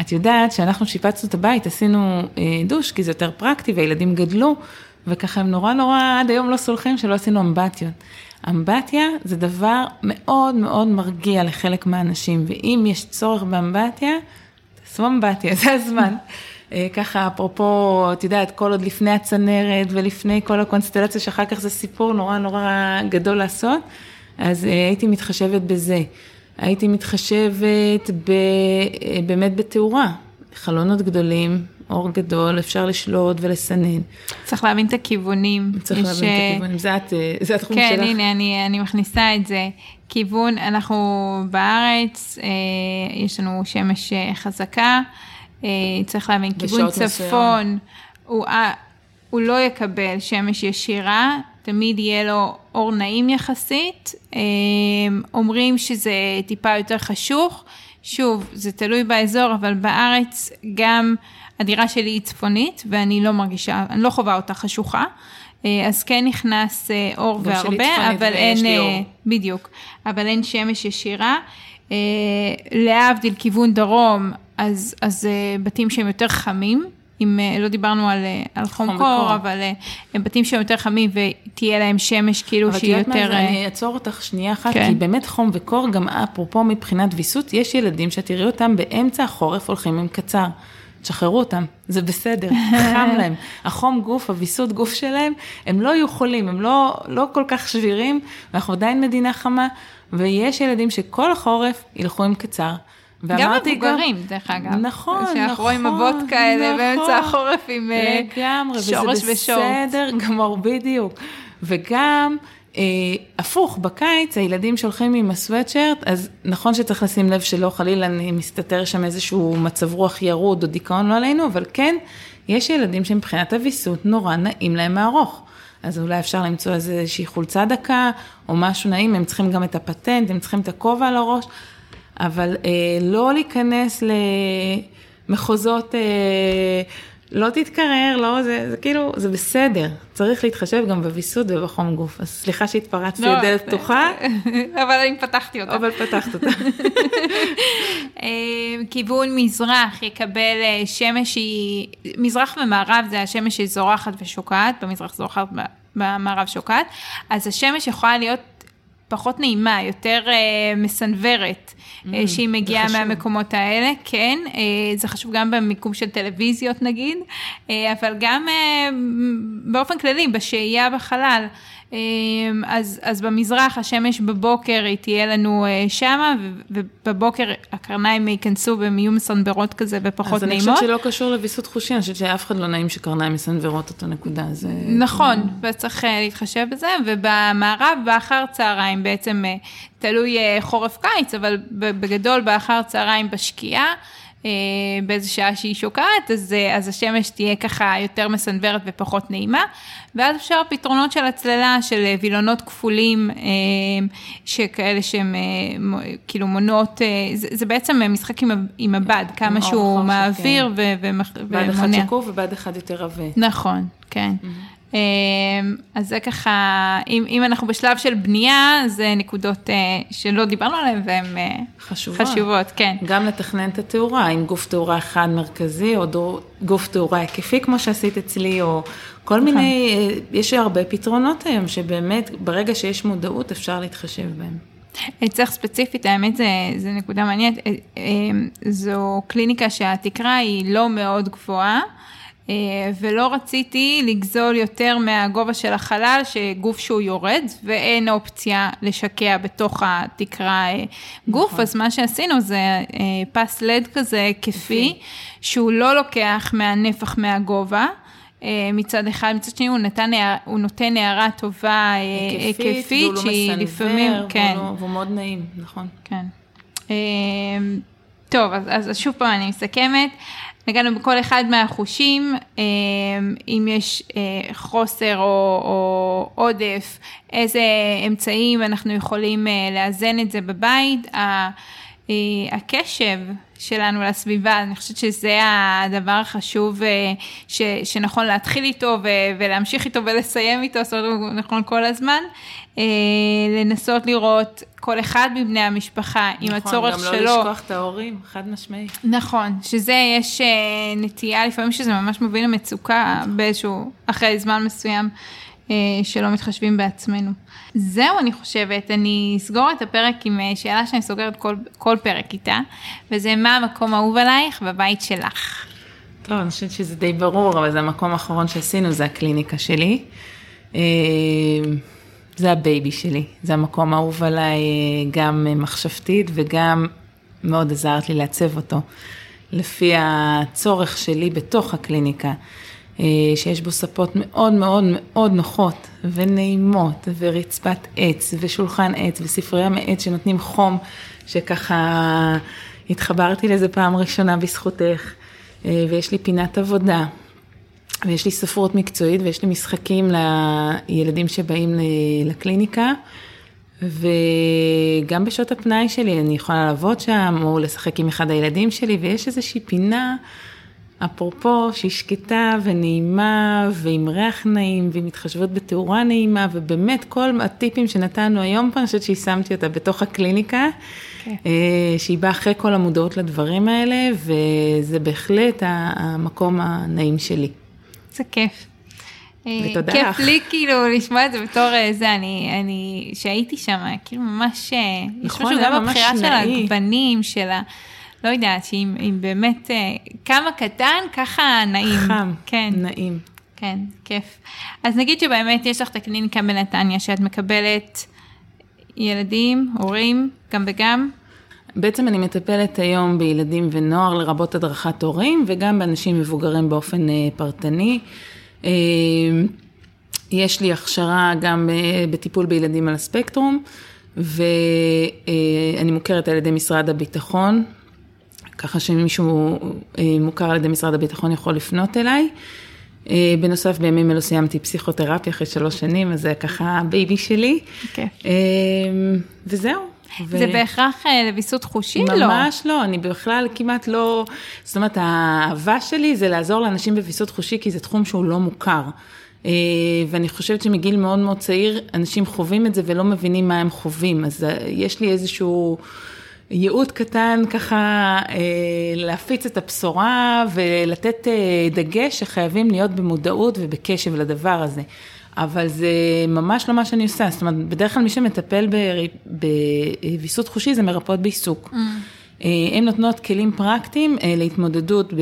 S2: את יודעת שאנחנו שיפצנו את הבית, עשינו אה, דוש, כי זה יותר פרקטי, והילדים גדלו, וככה הם נורא נורא עד היום לא סולחים שלא עשינו אמבטיות. אמבטיה זה דבר מאוד מאוד מרגיע לחלק מהאנשים, ואם יש צורך באמבטיה, תעשו אמבטיה, (laughs) זה הזמן. אה, ככה, אפרופו, את יודעת, כל עוד לפני הצנרת ולפני כל הקונסטלציה, שאחר כך זה סיפור נורא נורא גדול לעשות, אז אה, הייתי מתחשבת בזה. הייתי מתחשבת ב, אה, באמת בתאורה, חלונות גדולים, אור גדול, אפשר לשלוט ולסנן.
S1: צריך להבין את הכיוונים.
S2: צריך יש... להבין את הכיוונים, זה, את, זה התחום
S1: כן,
S2: שלך.
S1: כן, הנה, אני, אני מכניסה את זה. כיוון, אנחנו בארץ, יש לנו שמש חזקה. אה, צריך להבין, כיוון צפון, הוא, אה, הוא לא יקבל שמש ישירה, תמיד יהיה לו אור נעים יחסית. אה, אומרים שזה טיפה יותר חשוך, שוב, זה תלוי באזור, אבל בארץ גם הדירה שלי היא צפונית, ואני לא מרגישה, אני לא חווה אותה חשוכה. אז כן נכנס אור והרבה, אבל אין, בדיוק, אבל אין שמש ישירה. להבדיל כיוון דרום, אז, אז בתים שהם יותר חמים, עם, לא דיברנו על, על חום, חום קור, בקור. אבל הם בתים שהם יותר חמים ותהיה להם שמש כאילו שהיא יותר... אבל תראה
S2: מה, אני אעצור אותך שנייה אחת, כן. כי באמת חום וקור, גם אפרופו מבחינת ויסות, יש ילדים שתראי אותם באמצע החורף הולכים עם קצר. תשחררו אותם, זה בסדר, חם (laughs) להם. החום גוף, הוויסות גוף שלהם, הם לא יהיו חולים, הם לא, לא כל כך שבירים, ואנחנו עדיין מדינה חמה, ויש ילדים שכל החורף ילכו עם קצר.
S1: גם מבוגרים, דרך אגב.
S2: נכון, נכון.
S1: שאנחנו רואים אבות כאלה נכון, באמצע החורף עם
S2: לגמרי, שורש ושורט. וזה בסדר גמור, בדיוק. וגם, הפוך, בקיץ הילדים שהולכים עם הסוואטשרט, אז נכון שצריך לשים לב שלא חלילה מסתתר שם איזשהו מצב רוח ירוד או דיכאון לא עלינו, אבל כן, יש ילדים שמבחינת הוויסות נורא נעים להם מהארוך. אז אולי אפשר למצוא איזושהי חולצה דקה, או משהו נעים, הם צריכים גם את הפטנט, הם צריכים את הכובע על הראש, אבל אה, לא להיכנס למחוזות... אה, לא תתקרר, לא, זה, זה כאילו, זה בסדר, צריך להתחשב גם בוויסות ובחום גוף. אז סליחה שהתפרצתי לא, לדלת פתוחה. (laughs)
S1: אבל אני פתחתי אותה.
S2: אבל פתחת אותה. (laughs)
S1: אה, כיוון מזרח יקבל אה, שמש היא, מזרח ומערב זה השמש שהיא זורחת ושוקעת, במזרח זורחת, במערב שוקעת, אז השמש יכולה להיות פחות נעימה, יותר uh, מסנוורת, mm, uh, שהיא מגיעה מהמקומות האלה, כן, uh, זה חשוב גם במיקום של טלוויזיות נגיד, אבל גם באופן כללי, בשהייה בחלל. אמ, אז, אז במזרח השמש בבוקר היא תהיה לנו אה, שמה, ובבוקר הקרניים ייכנסו והן יהיו מסנוורות כזה ופחות נעימות.
S2: אז אני חושבת שלא קשור לוויסות חושי, אני חושבת שאף אחד לא נעים שקרניים מסנוורות אותו נקודה. זה...
S1: נכון, וצריך אה, להתחשב בזה, ובמערב באחר צהריים בעצם אה, תלוי חורף קיץ, אבל בגדול באחר צהריים בשקיעה. באיזה שעה שהיא שוקעת, אז, אז השמש תהיה ככה יותר מסנוורת ופחות נעימה. ואז אפשר פתרונות של הצללה, של אה, וילונות כפולים, שכאלה שהם כאילו מונות, זה, זה בעצם משחק עם, עם הבד, כמה שהוא מעביר ומונע.
S2: בד אחד שקוף ובד אחד יותר עבה.
S1: נכון, כן. Mm-hmm. אמ, אז זה ככה, אם, אם אנחנו בשלב של בנייה, זה נקודות אה, שלא דיברנו עליהן והן אה, חשובות. חשובות, כן.
S2: גם לתכנן את התאורה, עם גוף תאורה אחד מרכזי, או דור, גוף תאורה היקפי, כמו שעשית אצלי, או כל נכון. מיני, אה, יש הרבה פתרונות היום, שבאמת, ברגע שיש מודעות, אפשר להתחשב בהם.
S1: צריך ספציפית, האמת זה, זה נקודה מעניינת, זו קליניקה שהתקרה היא לא מאוד גבוהה. אה, ולא רציתי לגזול יותר מהגובה של החלל, שגוף שהוא יורד, ואין אופציה לשקע בתוך התקרה אה, גוף, נכון. אז מה שעשינו זה אה, פס לד כזה היקפי, שהוא לא לוקח מהנפח מהגובה. מצד אחד, מצד שני הוא, נתן, הוא נותן הערה טובה היקפית,
S2: לא שהיא לפעמים, כן. והוא, לא, והוא מאוד נעים, נכון.
S1: כן. טוב, אז, אז שוב פעם אני מסכמת. נגענו בכל אחד מהחושים, אה, אם יש אה, חוסר או, או עודף, איזה אמצעים אנחנו יכולים אה, לאזן את זה בבית. הקשב שלנו לסביבה, אני חושבת שזה הדבר החשוב ש, שנכון להתחיל איתו ו, ולהמשיך איתו ולסיים איתו, זאת אומרת, נכון כל הזמן. לנסות לראות כל אחד מבני המשפחה נכון, עם הצורך שלו.
S2: נכון, גם לא לשכוח את ההורים, חד משמעי.
S1: נכון, שזה יש uh, נטייה לפעמים שזה ממש מוביל למצוקה באיזשהו, אחרי זמן מסוים שלא מתחשבים בעצמנו. זהו, אני חושבת, אני אסגור את הפרק עם uh, שאלה שאני סוגרת כל, כל פרק איתה, וזה מה המקום האהוב עלייך בבית שלך.
S2: טוב, אני חושבת שזה די ברור, אבל זה המקום האחרון שעשינו, זה הקליניקה שלי. זה ה baby שלי, זה המקום האהוב עליי גם מחשבתית וגם מאוד עזרת לי לעצב אותו, לפי הצורך שלי בתוך הקליניקה, אה, שיש בו ספות מאוד מאוד מאוד נוחות ונעימות ורצפת עץ ושולחן עץ וספרייה מעץ שנותנים חום, שככה התחברתי לזה פעם ראשונה בזכותך, אה, ויש לי פינת עבודה ויש לי ספרות מקצועית ויש לי משחקים לילדים שבאים לקליניקה, וגם בשעות הפנאי שלי אני יכולה לעבוד שם, או לשחק עם אחד הילדים שלי, ויש איזושהי פינה, אפרופו, שהיא שקטה ונעימה, ועם ריח נעים, ועם התחשבות בתאורה נעימה, ובאמת כל הטיפים שנתנו היום פה, אני חושבת שיישמתי אותה בתוך הקליניקה. כן. שהיא באה אחרי כל המודעות לדברים האלה, וזה בהחלט המקום הנעים שלי.
S1: זה כיף.
S2: ותודה
S1: כיף
S2: לך.
S1: לי כאילו לשמוע את זה בתור זה, אני, אני, שהייתי שם, כאילו ממש,
S2: נכון,
S1: יש משהו גם בבחירה של. הגוונים, של ה... לא יודעת, שאם אם באמת, אה, כמה קטן, ככה נעים.
S2: חם,
S1: כן,
S2: נעים.
S1: כן, כיף. אז נגיד שבאמת יש לך את הקליניקה בנתניה, שאת מקבלת ילדים, הורים, גם וגם.
S2: בעצם אני מטפלת היום בילדים ונוער, לרבות הדרכת הורים, וגם באנשים מבוגרים באופן אה, פרטני. אה, יש לי הכשרה גם בטיפול בילדים על הספקטרום, ואני מוכרת על ידי משרד הביטחון, ככה שמישהו אה, מוכר על ידי משרד הביטחון יכול לפנות אליי. אה, בנוסף, בימים אלו סיימתי פסיכותרפיה אחרי שלוש שנים, אז זה ככה ה baby שלי.
S1: כיף.
S2: אה, וזהו. ו-
S1: זה בהכרח לוויסות חושי? לא.
S2: ממש לא, אני בכלל כמעט לא, זאת אומרת, האהבה שלי זה לעזור לאנשים בוויסות חושי, כי זה תחום שהוא לא מוכר. ואני חושבת שמגיל מאוד מאוד צעיר, אנשים חווים את זה ולא מבינים מה הם חווים. אז יש לי איזשהו ייעוד קטן ככה אה, להפיץ את הבשורה ולתת אה, דגש שחייבים להיות במודעות ובקשב לדבר הזה. אבל זה ממש לא מה שאני עושה, זאת אומרת, בדרך כלל מי שמטפל בוויסות חושי זה מרפאות בעיסוק.
S1: Mm.
S2: אה, הן נותנות כלים פרקטיים אה, להתמודדות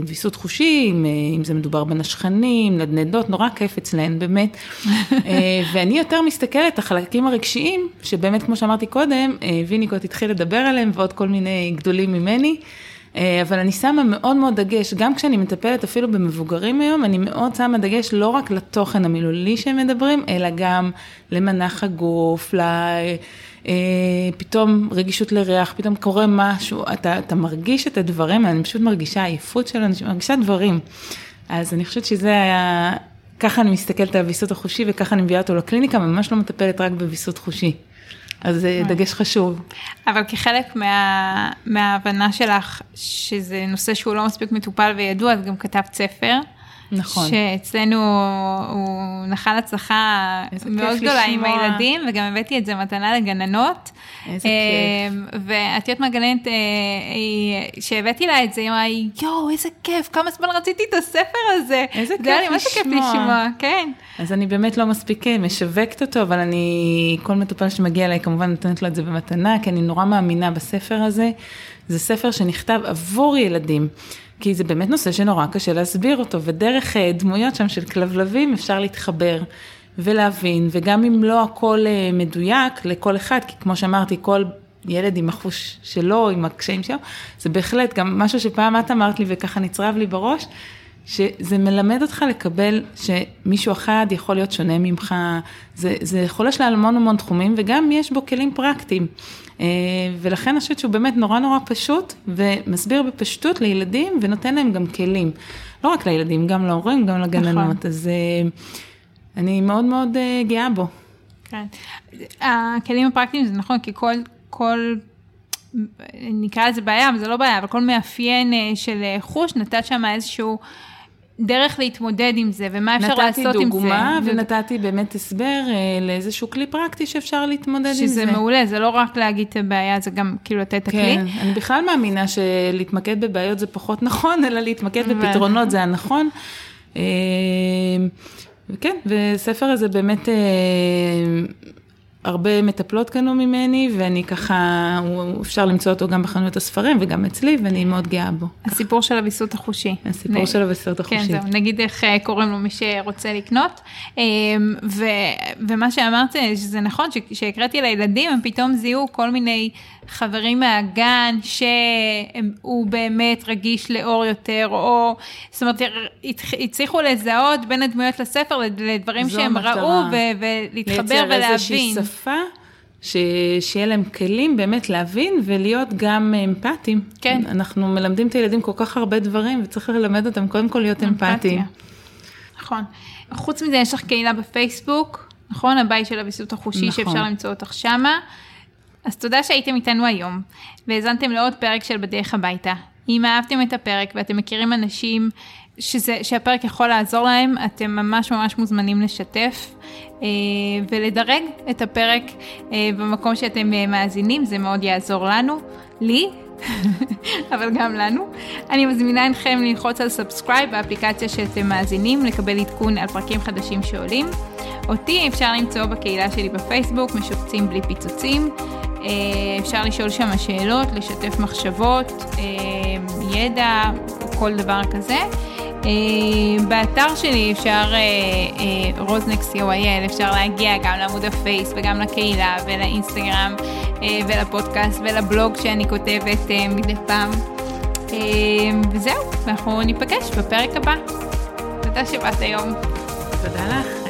S2: בוויסות חושי, אם, אה, זה מדובר בנשכנים, נדנדות, נורא כיף אצלהן, באמת. (laughs) אה, ואני יותר מסתכלת, החלקים הרגשיים, שבאמת, כמו שאמרתי קודם, אה, ויניקוט התחיל לדבר עליהם ועוד כל מיני גדולים ממני. אה, אבל אני שמה מאוד מאוד דגש, גם כשאני מטפלת אפילו במבוגרים היום, אני מאוד שמה דגש לא רק לתוכן המילולי שהם מדברים, אלא גם למנח הגוף, ל... אה, פתאום רגישות לריח, פתאום קורה משהו, אתה, אתה מרגיש את הדברים, אני פשוט מרגישה עייפות של אנשים, מרגישה דברים. אז אני חושבת שזה היה, ככה אני מסתכלת על הוויסות החושי וככה אני מביאה אותו לקליניקה, ממש לא מטפלת רק בוויסות חושי. אז זה דגש חשוב.
S1: אבל כחלק מה, מההבנה שלך שזה נושא שהוא לא מספיק מטופל וידוע, את גם כתבת ספר.
S2: נכון.
S1: שאצלנו הוא נחל הצלחה מאוד
S2: כיף
S1: גדולה עם
S2: לשמוע.
S1: הילדים, וגם הבאתי את זה מתנה לגננות.
S2: איזה
S1: כיף. ואת יודעת מה גננת אה, שהבאתי לה את זה, היא אמרה, יואו, איזה כיף, כמה זמן רציתי את הספר הזה.
S2: איזה
S1: זה היה
S2: כיף
S1: לי משהו כיף
S2: לשמוע.
S1: לשמוע, כן.
S2: אז אני באמת לא מספיק אה, משווקת אותו, אבל אני, כל מטופל שמגיע אליי כמובן נותנת לו את זה במתנה, כי אני נורא מאמינה בספר הזה. זה ספר שנכתב עבור ילדים, כי זה באמת נושא שנורא קשה להסביר אותו, ודרך אה, דמויות שם של כלבלבים אפשר להתחבר ולהבין, וגם אם לא הכל אה, מדויק לכל אחד, כי כמו שאמרתי, כל ילד עם החוש שלו, עם הקשיים שלו, זה בהחלט גם משהו שפעם את אמרת לי וככה נצרב לי בראש, שזה מלמד אותך לקבל שמישהו אחד יכול להיות שונה ממך, זה, זה חולש על המון המון תחומים וגם יש בו כלים פרקטיים. אה, ולכן אני חושבת שהוא באמת נורא נורא פשוט ומסביר בפשטות לילדים ונותן להם גם כלים. לא רק לילדים, גם להורים, גם לגננות.
S1: נכון.
S2: אז אה, אני מאוד מאוד אה, גאה בו.
S1: כן. הכלים הפרקטיים זה נכון, כי כל, כל, נקרא לזה בעיה, אבל זה לא בעיה, אבל כל מאפיין של חוש, נתת שם איזשהו דרך להתמודד עם זה, ומה אפשר לעשות עם זה.
S2: נתתי דוגמה ונתתי באמת הסבר אה, לאיזשהו כלי פרקטי שאפשר להתמודד עם זה.
S1: שזה מעולה, זה לא רק להגיד את הבעיה, זה גם כאילו לתת את הכלי.
S2: כן, אני בכלל מאמינה שלהתמקד בבעיות זה פחות נכון, (laughs) אלא להתמקד בפתרונות זה הנכון. אה, וכן, וספר הזה באמת, אה, הרבה מטפלות קנו ממני, ואני ככה, הוא- אפשר למצוא אותו גם בחנויות הספרים וגם אצלי, ואני מאוד גאה בו.
S1: הסיפור של הוויסות החושי.
S2: הסיפור
S1: נ-
S2: של הוויסות החושי.
S1: כן, זהו, נגיד איך אה, קוראים לו מי שרוצה לקנות. אה, ו, ומה שאמרת, שזה נכון, ש- שהקראתי לילדים, הם פתאום זיהו כל מיני חברים מהגן, שהוא באמת רגיש לאור יותר, או, זאת אומרת, הצ- הצליחו לזהות בין הדמויות לספר לד- לדברים שהם
S2: המטרה.
S1: ראו, ו- ולהתחבר ולהבין.
S2: שפה, ש... שיהיה להם כלים באמת להבין ולהיות גם אמפתיים.
S1: כן.
S2: אנחנו מלמדים את הילדים כל כך הרבה דברים, וצריך ללמד אותם קודם כל להיות אמפתיים.
S1: נכון. חוץ מזה, יש לך קהילה בפייסבוק, נכון? הבית של הוויסות החושי,
S2: נכון.
S1: שאפשר למצוא אותך שמה. אז תודה שהייתם איתנו היום, והאזנתם לעוד פרק של בדרך הביתה. אם אהבתם את הפרק ואתם מכירים אנשים שזה, שהפרק יכול לעזור להם, אתם ממש ממש מוזמנים לשתף אה, ולדרג את הפרק אה, במקום שאתם אה, מאזינים, זה מאוד יעזור לנו, לי. (laughs) אבל גם לנו. אני מזמינה אתכם ללחוץ על subscribe באפליקציה שאתם מאזינים, לקבל עדכון על פרקים חדשים שעולים. אותי אפשר למצוא בקהילה שלי בפייסבוק, משופצים בלי פיצוצים. אפשר לשאול שם שאלות, לשתף מחשבות, ידע, כל דבר כזה. אה, באתר שלי אפשר, רוזנקס אה, co.il, אפשר להגיע גם לעמוד הפייס וגם לקהילה ולאינסטגרם אה, ולפודקאסט ולבלוג שאני כותבת מדי פעם. וזהו, אנחנו ניפגש בפרק הבא. תודה שבאת היום.
S2: תודה לך.